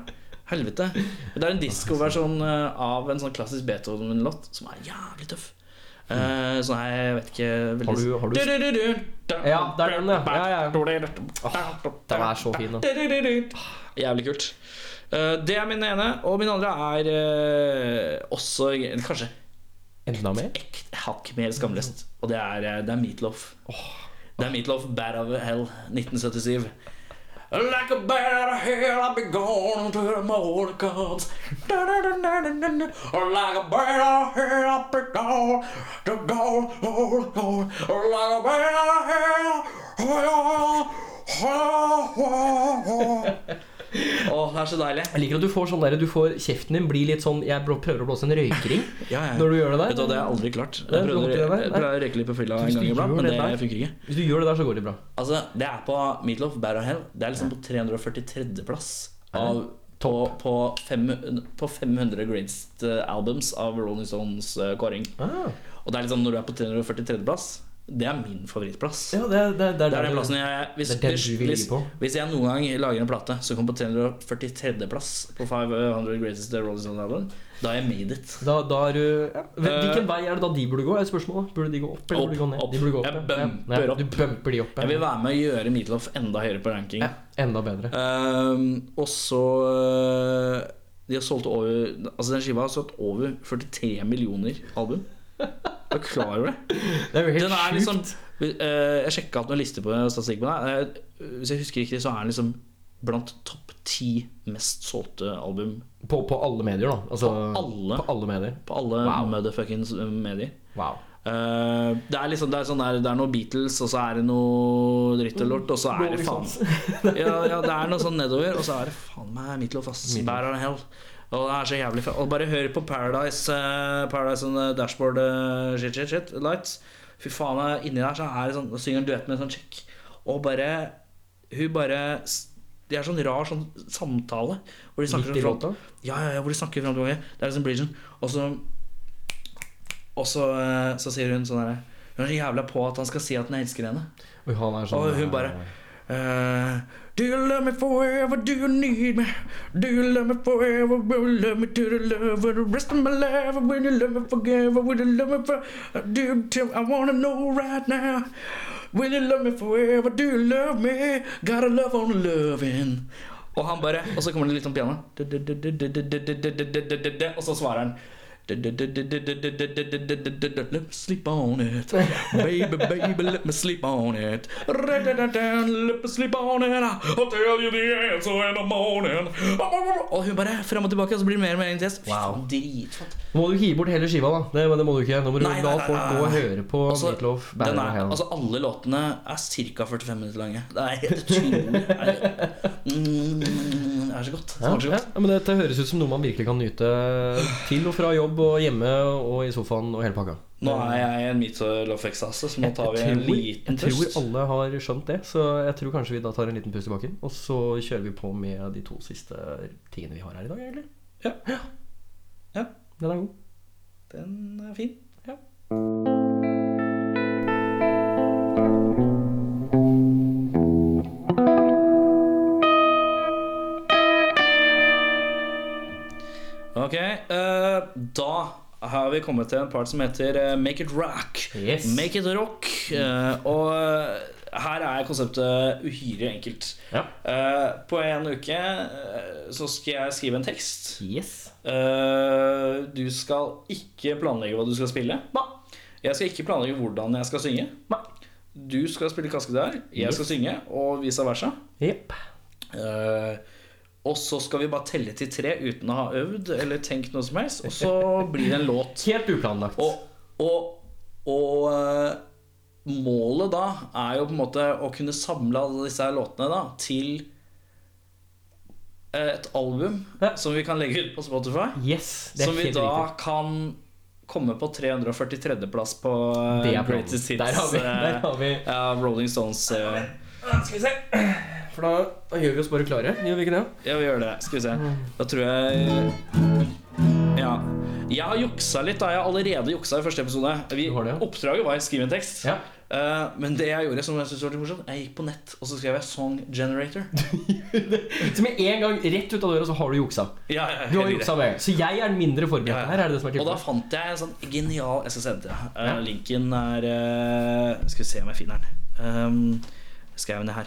Helvete. Det er en diskoversjon av en sånn klassisk Beethoven-låt som er jævlig tøff. Uh, så nei, jeg vet ikke veldig Har du- har du-. Ja, det er den, ja. ja, ja. Den er så fin, da. Jævlig kult. Uh, det er min ene. Og min andre er uh, også kanskje Enda mer? et hakk mer skamløst. Og det er, det er Meatloaf. Det er Meatloaf Bad of Hell 1977. Like a bat out of hell, I'll be gone until the morning comes. Da-da-da-da-da-da. Like a bat out of hell, I'll be gone to go, go, go. Like a bat out of hell. Oh, oh, oh, Å, det er så deilig. Jeg liker at du får sånn der, du får Kjeften din blir litt sånn Jeg prøver å blåse en røykring Ja, ja. når du gjør det der. Vet du det har jeg aldri klart. Jeg prøvde, å røyke litt på fylla en gang iblant, men det der- funker ikke. Hvis du gjør det der, så går det bra. Altså, det er på Meatloaf Bad of Hell. Det er liksom på 343. plass av, på, på, fem, på 500 greatest eh, albums av Rolling Stones eh, kåring. Ah. Og det er liksom når du er på 343. det er min favorittplass. Ja, det, det, det, Det er den plassen jeg hvis, det er den du vil gi på. hvis jeg noen gang lager en plate som kommer på 343. plass på 500 greatest Rolling Stone album, da har jeg made it. Da, da er ja. Hvilken Eh, vei er det da de burde gå? Er spørsmålet. Burde de gå opp eller Opp, burde de gå ned? opp. De burde gå opp, Jeg ja. bumper Ja, opp. Du bumper de opp. Jeg vil være med å gjøre Meatloaf enda høyere på ranking. ja. Enda bedre. uh, og så øh, De har solgt over Altså den skiva har solgt over 43 millioner album. Er du klar over det? Det er jo helt Den er sjukt. liksom øh, Jeg sjekka opp noen lister på statistikk på det. Eh, Hvis jeg husker riktig, så er den liksom blant topp ti mest solgte album På, på alle medier, da. Altså, På alle. På alle medier. på alle Wow. motherfuckings medier. Wow. Uh, det er liksom Det er, sånn der, det er noe Beatles, og så er det noe dritt og lort, og så er det faen ja, ja, det er noe sånn nedover, og så er det faen meg Meatloaf, ass. Bad hell. Og det er så jævlig fett. Og bare hør på Paradise uh, Paradise on the Dashboard uh, shit, shit, shit, Lights. Fy faen, inni der så er det sånn synger en duett med en sånn chick. Og bare Hun bare De Det er sånn rar sånn samtale. Hvor de snakker Midt i sånn ja, ja, ja, hvor de snakker fram til tilbake. Det er liksom bridgen. Og så Og så, uh, så sier hun sånn herre Hun er så jævla på at han skal si at han elsker henne. Oi, han sånn Og hun bare eh, Do you love me forever? Do you need me? Do you love me forever? Will you love me to the love of the rest of my life? Will you love me forever? Will you love me for Do you tell I wanna know right now Will you love me forever? Do you love me? Gotta love on loving Og han bare Og så kommer det litt om piano Og så svarer han Let me sleep on it Baby, baby, let me sleep on it Let me sleep on it I'll tell you the answer in the morning Og hun bare frem og tilbake Og så blir det mer og mer intenst Wow. Dritfett Nå må du hive bort hele skiva, da. Det, det må du ikke. Nå må du Nei, la folk gå og høre på Altså, Meatloaf. altså Alle låtene er ca. 45 minutter lange Det er helt utrolig Det er- Det så godt Det smaker så ja, godt men Dette høres ut som noe man virkelig kan nyte til og fra jobb og hjemme og i sofaen og hele pakka. Nå er jeg en Meatloaf-ekstase Så nå tar vi en liten pust. jeg tror alle har skjønt det, så jeg tror kanskje vi da tar en liten pust i bakken. Og så kjører vi på med de to siste tingene vi har her i dag, egentlig. Ja. Ja. Den er god. Den er fin Ok, uh, da har vi kommet til en part som heter eh, Make it rock. Yes. Make it rock. Uh, og her er konseptet uhyre enkelt. Ja. Uh, på en uke uh, så skal jeg skrive en tekst. Yes. Uh, du skal ikke planlegge hva du skal spille. Jeg skal ikke planlegge hvordan jeg skal synge. Du skal spille kaskedør, jeg skal synge, og vice versa. Yep. Eh, og så skal vi bare telle til tre uten å ha øvd eller tenkt noe som helst. Og så blir det en låt. Helt uplanlagt. Og, og, og eh, målet da er jo på en måte å kunne samle alle disse her låtene da til et album Ja. som vi kan legge ut på Spotify. Yes, det er Som vi da riktig. kan komme på 343.-plass på eh. Greatest Hits. Der har vi, eh, der har vi. Uh, Rolling Stones. Uh. Skal vi se. For da, gjør vi oss bare klare, gjør vi ikke det? Ja, vi gjør det. Skal vi se. Da tror jeg Ja. Jeg har juksa litt. da Jeg har allerede juksa i første episode. Vi, Du har det, ja. Oppdraget var å skrive en tekst. Ja. Eh, men det jeg gjorde som jeg synes var litt morsomt Jeg gikk på nett og så skrev jeg 'Song Generator'. Så med en gang rett ut av døra så har du juksa. Ja, ja, Du har helt juksa med. Så jeg er mindre forberedt Ja, ja. her. er det det som er Og da tilfellet? fant jeg en sånn genial Jeg skal sende til deg. Eh. Linken er eh, Skal vi se om jeg finner den. Um, skrev den her.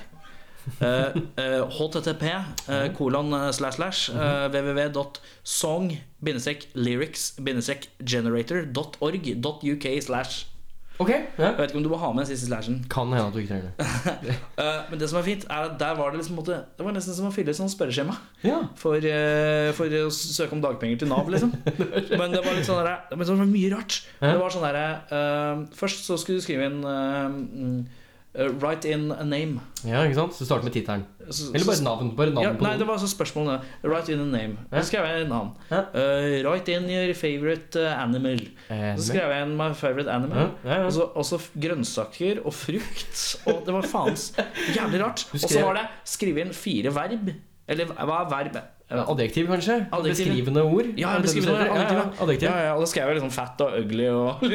Eh, eh, HTTP eh, kolon eh, slash slash uh, www.song-generator.org.uk slash Okay, yeah. Jeg vet ikke om du må ha med den siste slashen. Kan hende at du ikke trenger det. Eh, men det som er fint, er at der var det liksom måtte, Det var nesten som å fylle et sånt spørreskjema Ja. for, eh, for å søke om dagpenger til Nav, liksom. Men det var litt sånn der, det var mye rart. Det var sånn derre uh, Først så skulle du skrive inn eh, eh, Write in a name. ja, ikke sant? Så du starter med tittelen. Eller bare navn. Bare navn ja, på Nei, det var så spørsmålene. Write in a name. Så skrev jeg navn. Ja. Eh, write in your favorite eh, animal. Så skrev jeg inn my favorite animal. Ja. Og så- Og grønnsaker og frukt. Og det var faens jævlig rart. Du Og så var det skrive inn fire verb. Eller hva er verb? Adjektiv, kanskje? Adjektiv. Beskrivende ord? Ja, beskrivende ord, adjektiv. Ja, adjektiv. Ja, ja, og da skrev jeg liksom fat og ugly og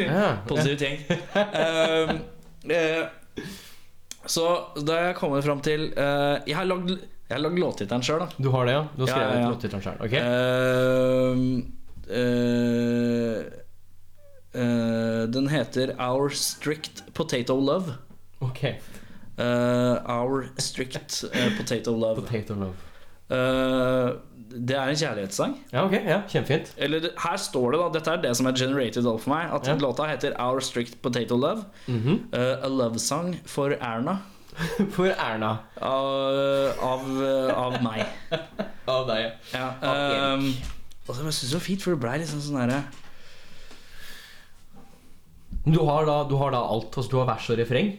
positive ting. Um, eh, så da jeg kommer fram til eh, Jeg har lagd, jeg har lagd låttittelen sjøl, da. Du har det, ja? Du har Ja, skrevet ja, ja. låttittelen sjøl? Ok. Um, eh, eh, den heter Our Strict Potato Love. ok. Eh, Our Strict eh, Potato Love. Potato love. Eh, det er en kjærlighetssang. Ja, ok. ja, Kjempefint. Eller her står det, da Dette er det som er generated all for meg. At Ja. låta heter Our Strict Potato Love. Mm -hmm. uh, a love song for Erna. For Erna. Av, av, av meg. Av deg. Ja, Av um, og så- jeg synes det var fint, for det ble liksom sånn herre Du har da, du har da alt. Altså, du har vers og refreng.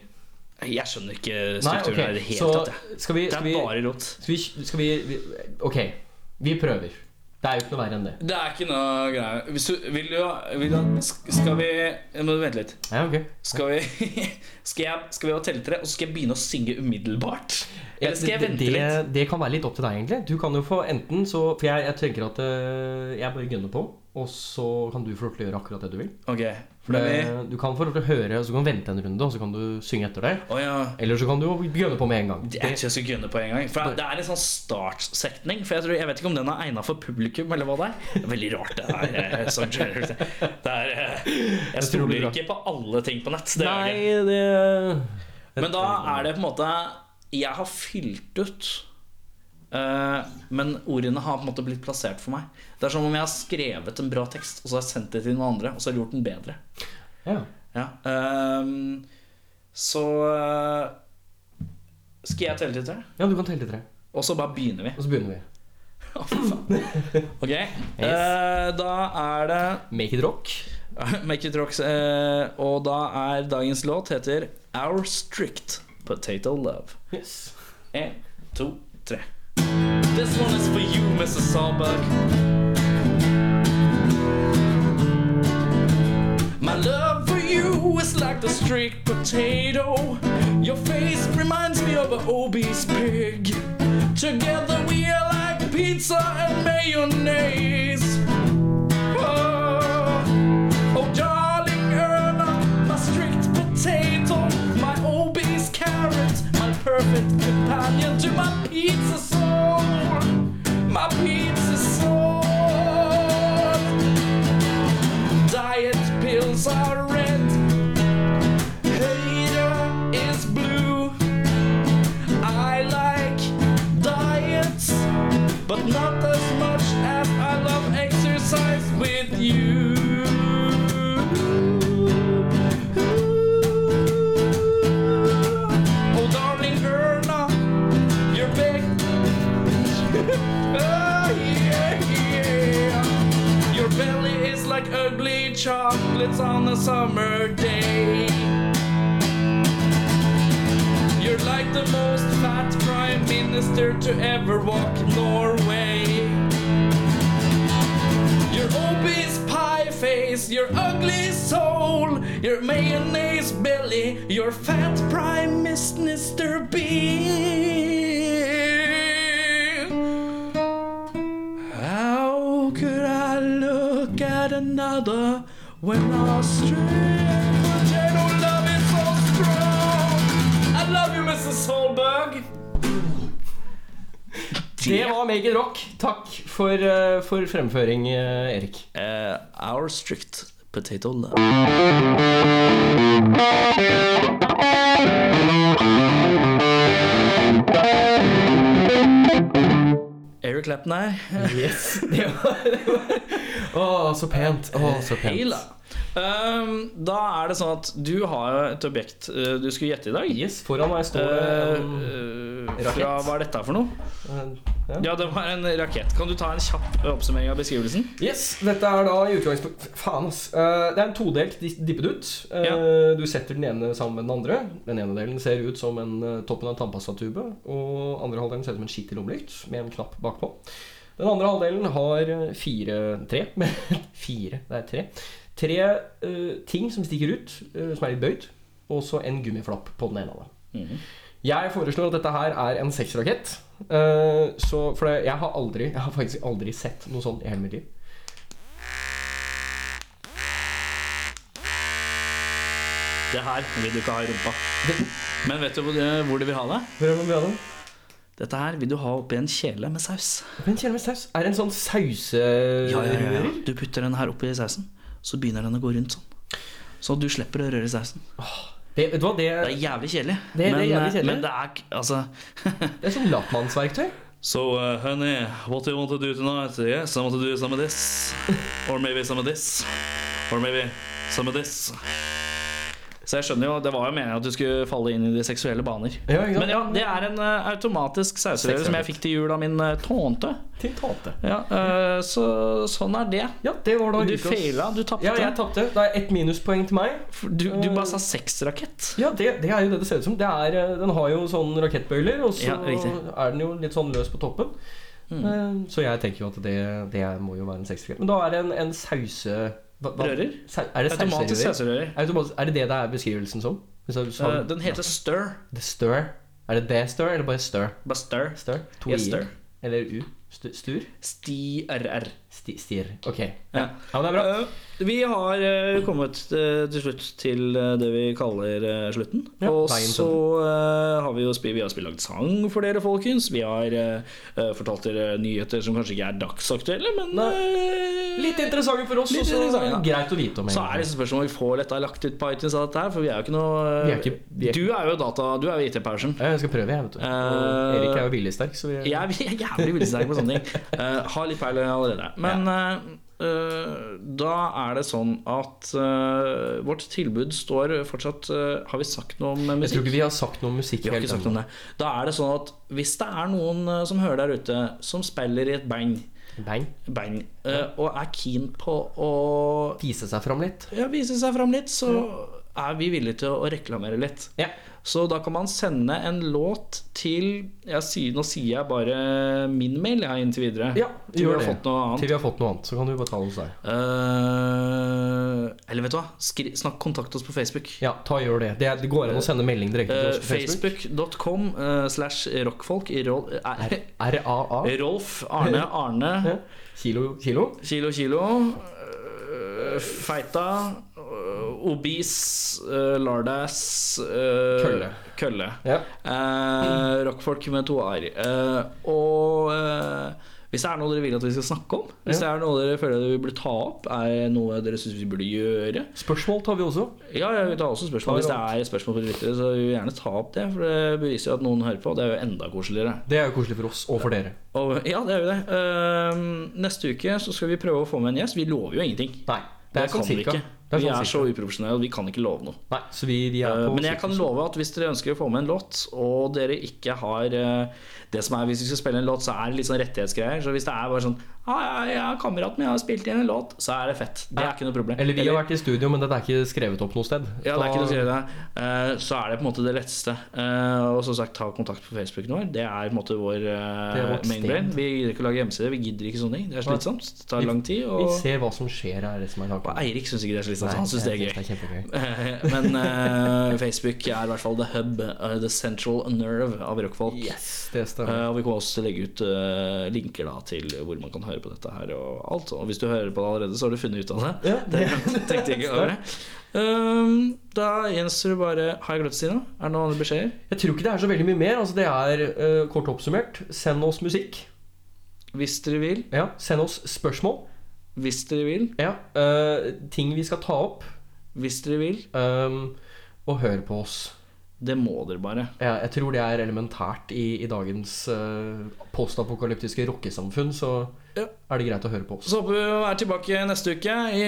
Jeg skjønner ikke Nei, strukturen ok, her i det hele tatt. skal vi, Det skal vi, er bare rot. skal vi, skal vi, vi Ok, vi prøver. Det er jo ikke noe verre enn det. Det er ikke noe greier. Hvis du vil du, vil du Skal vi Må du vente litt. Ja, ok. Skal vi Skal, jeg, skal vi ha telletre, og så skal jeg begynne å synge umiddelbart? Eller skal jeg vente det, litt? det kan være litt opp til deg, egentlig. Du kan jo få enten så For jeg, jeg tenker at eh, jeg bare gunner på, og så kan du få lov til å gjøre akkurat det du vil. Ok. For det, du kan få lov til å høre, og så kan du vente en runde, og så kan du synge etter det. Oh, ja. Eller så kan du jo på med en gang. Jeg tror jeg skal på en gang. For Det er en sånn startsetning. For jeg, tror, jeg vet ikke om den er egna for publikum, eller hva det er. Det er veldig rart, det eh, sånn. Det er, eh, jeg stoler ikke på alle ting på nett. Det Nei, det. det Men da er det på en måte Jeg har fylt ut eh, Men ordene har på en måte blitt plassert for meg Det er som om jeg har skrevet en bra tekst Og så har jeg sendt det til noen andre Og så har jeg gjort den bedre Ja. ja. Um, Så eh, Skal jeg telle til tre? ja, du kan telle til tre. Og så bare begynner vi Og så begynner vi. Faen. Ok eh, Da er det Make it rock. Make it rock. Uh, Og da er dagens låt heter Our Strict Potato Love Yes. En, to, tre. This one is for you, Mrs. Solberg. My love for you is like the strict potato. Your face reminds me of an obese pig. Together we are like pizza and mayonnaise. Oh, oh darling Erna, my strict potato, my obese carrot, my perfect companion to my pizza my pizza chocolates on a summer day. You're like the most fat prime minister to ever walk Norway. Your obese pie face, your ugly soul, your mayonnaise belly, your fat prime minister being. How could I look at another when our straight potato love is so strong? I love you, Mrs. Solberg. Det var Make rock. Takk for, eh, for fremføring, eh, Erik. Uh, our strict potato love. Eric Clapton her. Yes, det var, det var. Å, så pent. Å, så pent. Hei da. Um, da er det sånn at du har et objekt uh, du skulle gjette i dag. Yes, foran meg står det en Uh, rakett. fra, hva er dette for noe? ja. Ja, det var en rakett. Kan du ta en kjapp oppsummering av beskrivelsen? Yes, dette er da i utgangspunkt Faen, ass. Eh, det er en todelt dippedutt. Eh, Ja. Du setter den ene sammen med den andre. Den ene delen ser ut som en eh, toppen av en tannpastatube. Og andre halvdelen ser ut som en skittig lommelykt med en knapp bakpå. Den andre halvdelen har eh, fire Tre. fire, det er tre. Tre uh, ting som stikker ut, uh, som er litt bøyd. Og så en gummiflapp på den ene av dem. Jeg foreslår at dette her er en sexrakett. Uh, så for jeg har aldri Jeg har faktisk aldri sett noe sånt i hele mitt liv. Det her vil du ikke ha i rumpa. Men vet du hvor, du vil ha det? Hvor det med det? Dette her vil du ha oppi en kjele med saus. Oppi en kjele med saus Er det en sånn sauserører? Du putter den her oppi sausen, så begynner den å gå rundt sånn. Så du slipper å røre sausen. Det, vet du hva, det, Det er jævlig kjedelig. Det- det er men, jævlig eh, kjedelig. men det er altså det er sånn latmannsverktøy. So, uh, honey, what do you want to do tonight? Yes, I want to do some of this. Or maybe some of this. Or maybe some of this. Så jeg skjønner jo, det var jo meningen at du skulle falle inn i de seksuelle baner. Ja? Men ja, det er en uh, automatisk sauserøre som jeg fikk til jul av min uh, tånte. Til tante. Ja, uh, så sånn er det. Ja, det var da Du feila, du tapte. Ja, jeg tapte. Det er ett minuspoeng til meg. Du, du bare sa sexrakett. Ja, det, det er jo det det ser ut som. Det er, eh, den har jo sånn rakettbøyler, og så er den jo litt sånn løs på toppen. Eh, Så jeg tenker jo at det, det må jo være en sexrakett. Men da er det en, en sause... hva- hva- Rører? Er det Automatisk sauserører? Er det det det er beskrivelsen som? Sa- Eh, den heter Stir. The Stir. Er det det Stir, eller bare Stir? Bare Stir. Stir? To Yes, i-er? stir. Eller U? Stur? Sti-RR. Sti stir. Ok. Ja. Ja. men det er bra. Eh, vi har eh, kommet eh, til slutt til det vi kaller slutten. Ja, og så har vi jo spilt, vi har spilt lagd sang for dere, folkens. Vi har fortalt dere nyheter som kanskje ikke er dagsaktuelle, men Nei. Litt interessante for oss, Litt ja. greit å vite om. Så er det spørsmål om vi får dette lagt ut på iTunes av dette her, for vi er jo ikke noe er ikke- er- Du er jo data, du er jo IT-person. Jeg skal prøve, jeg, vet du. Og Erik er jo viljesterk, så vi er Jeg er jævlig viljesterk på sånne ting. Eh, har litt peil allerede. Men ja. Uh, da er det sånn at uh, vårt tilbud står fortsatt uh, Har vi sagt noe om musikk? Jeg tror ikke vi har sagt noe om musikk helt sagt om det. Da er det sånn at hvis det er noen som hører der ute, som spiller i et band, Bang. Bang. eh, og er keen på å Vise seg fram litt. ja, vise seg fram litt, så er vi villige til å reklamere litt. Ja. Så da kan man sende en låt til sier, Nå sier jeg bare min mail jeg, inntil videre. Ja, til vi. Til vi har fått noe annet, så kan du bare ta det hos deg. Uh, eller vet du hva? Skri, snakk kontakt oss på Facebook. Ja, ta gjør det. Det, det går an å sende melding direkte til Eh, oss på Facebook. Facebook.com uh, slash rockfolk R-A-A. Rolf Arne Arne Kilo, kilo. Kilo Kilo eh, Feita eh, Obis uh, Lardass uh, Kølle. Kølle. Ja. Uh, rockfolk med to a-er. Eh, og eh, hvis det er noe dere vil at vi skal snakke om, hvis det er noe dere føler dere burde ta opp, er det noe dere syns vi burde gjøre Spørsmål tar vi også. Ja, vi tar ta også spørsmål. Hvis det er spørsmål for lyttere, så vil vi gjerne ta opp det. For det beviser jo at noen hører på. Det er jo enda koseligere. Det er jo koselig for oss og for dere. Og, ja, det er jo det. Eh, neste uke så skal vi prøve å få med en gjest. Vi lover jo ingenting. Nei, det Det kan vi ikke. Er Vi sånn er så uprofesjonelle, vi kan ikke love noe. Nei, så vi, er Eh, Men jeg kan love at hvis dere ønsker å få med en låt, og dere ikke har eh, Det som er Hvis vi skal spille en låt, så er det litt sånn rettighetsgreier. Så hvis det er bare sånn ah, ja, ja, kameraten min har spilt inn en låt, så er det fett. Det er ikke noe problem. Eller vi har vært i studio, men dette er ikke skrevet opp noe sted. ja, det er ikke noe skrevet. Eh, Så er det på en måte det letteste. Eh, Og som sagt, ta kontakt på Facebooken vår. Det er på en måte vår Det er mainbrain. Vi gidder ikke å lage hjemmeside. Vi gidder ikke sånne ting. Det er slitsomt. Det tar lang tid. Vi ser hva som skjer, her. det som er og. Eirik syns ikke det er slitsomt. Han syns det er gøy. Det er. Men uh, Facebook er i hvert fall the hub, eh, the central nerve av rockfolk. Yes, det Eh, stemmer. og vi kommer også til å legge ut uh, linker da til hvor man kan høre på dette her. Og alt Og hvis du hører på det allerede, så har du funnet ut av det. Ja, Det tenkte jeg ikke over det. Um, da gjenstår det bare Har jeg glemt å si noe? Er det noen andre beskjeder? Jeg tror ikke det er så veldig mye mer. Altså, det er uh, kort oppsummert. Send oss musikk. Hvis dere vil. Ja, Send oss spørsmål. Hvis dere vil. Ja, ting vi skal ta opp. Hvis dere vil. Um, og hør på oss. Det må dere bare. Ja, jeg tror det er elementært i, i dagens uh, postapokalyptiske rockesamfunn. Så Ja. er det greit å høre på oss. Så håper vi å være tilbake neste uke i,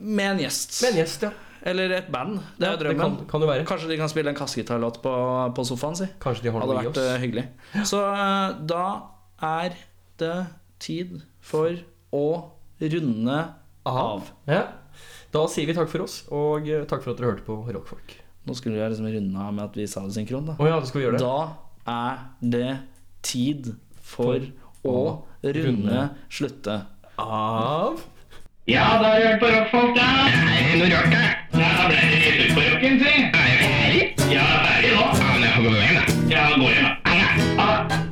med en gjest. Med en gjest, ja. Eller et band. Det er Ja, jo drømmen. kan, kan være. Kanskje de kan spille en kassegitarlåt på, på sofaen, si. Kanskje de har Hadde noe vært oss. eh, hyggelig. Så eh, da er det tid for å runde av. Ja. Da sier vi takk for oss, og eh, takk for at dere hørte på Rockfolk. Nå skulle jeg liksom runde av med at vi sa det synkron. Da, oh, ja, det. da er det tid for, for å, runde, runde. slutte av Ja, da har du hørt på rockfolk, da. Er det noe rart, da? Ja, da ble det rett ut på rocken, si. Er du ferdig? Ja, ferdig nå. Ja, men jeg får gå hjem, da. Ja, går hjem, da. Ah, ah.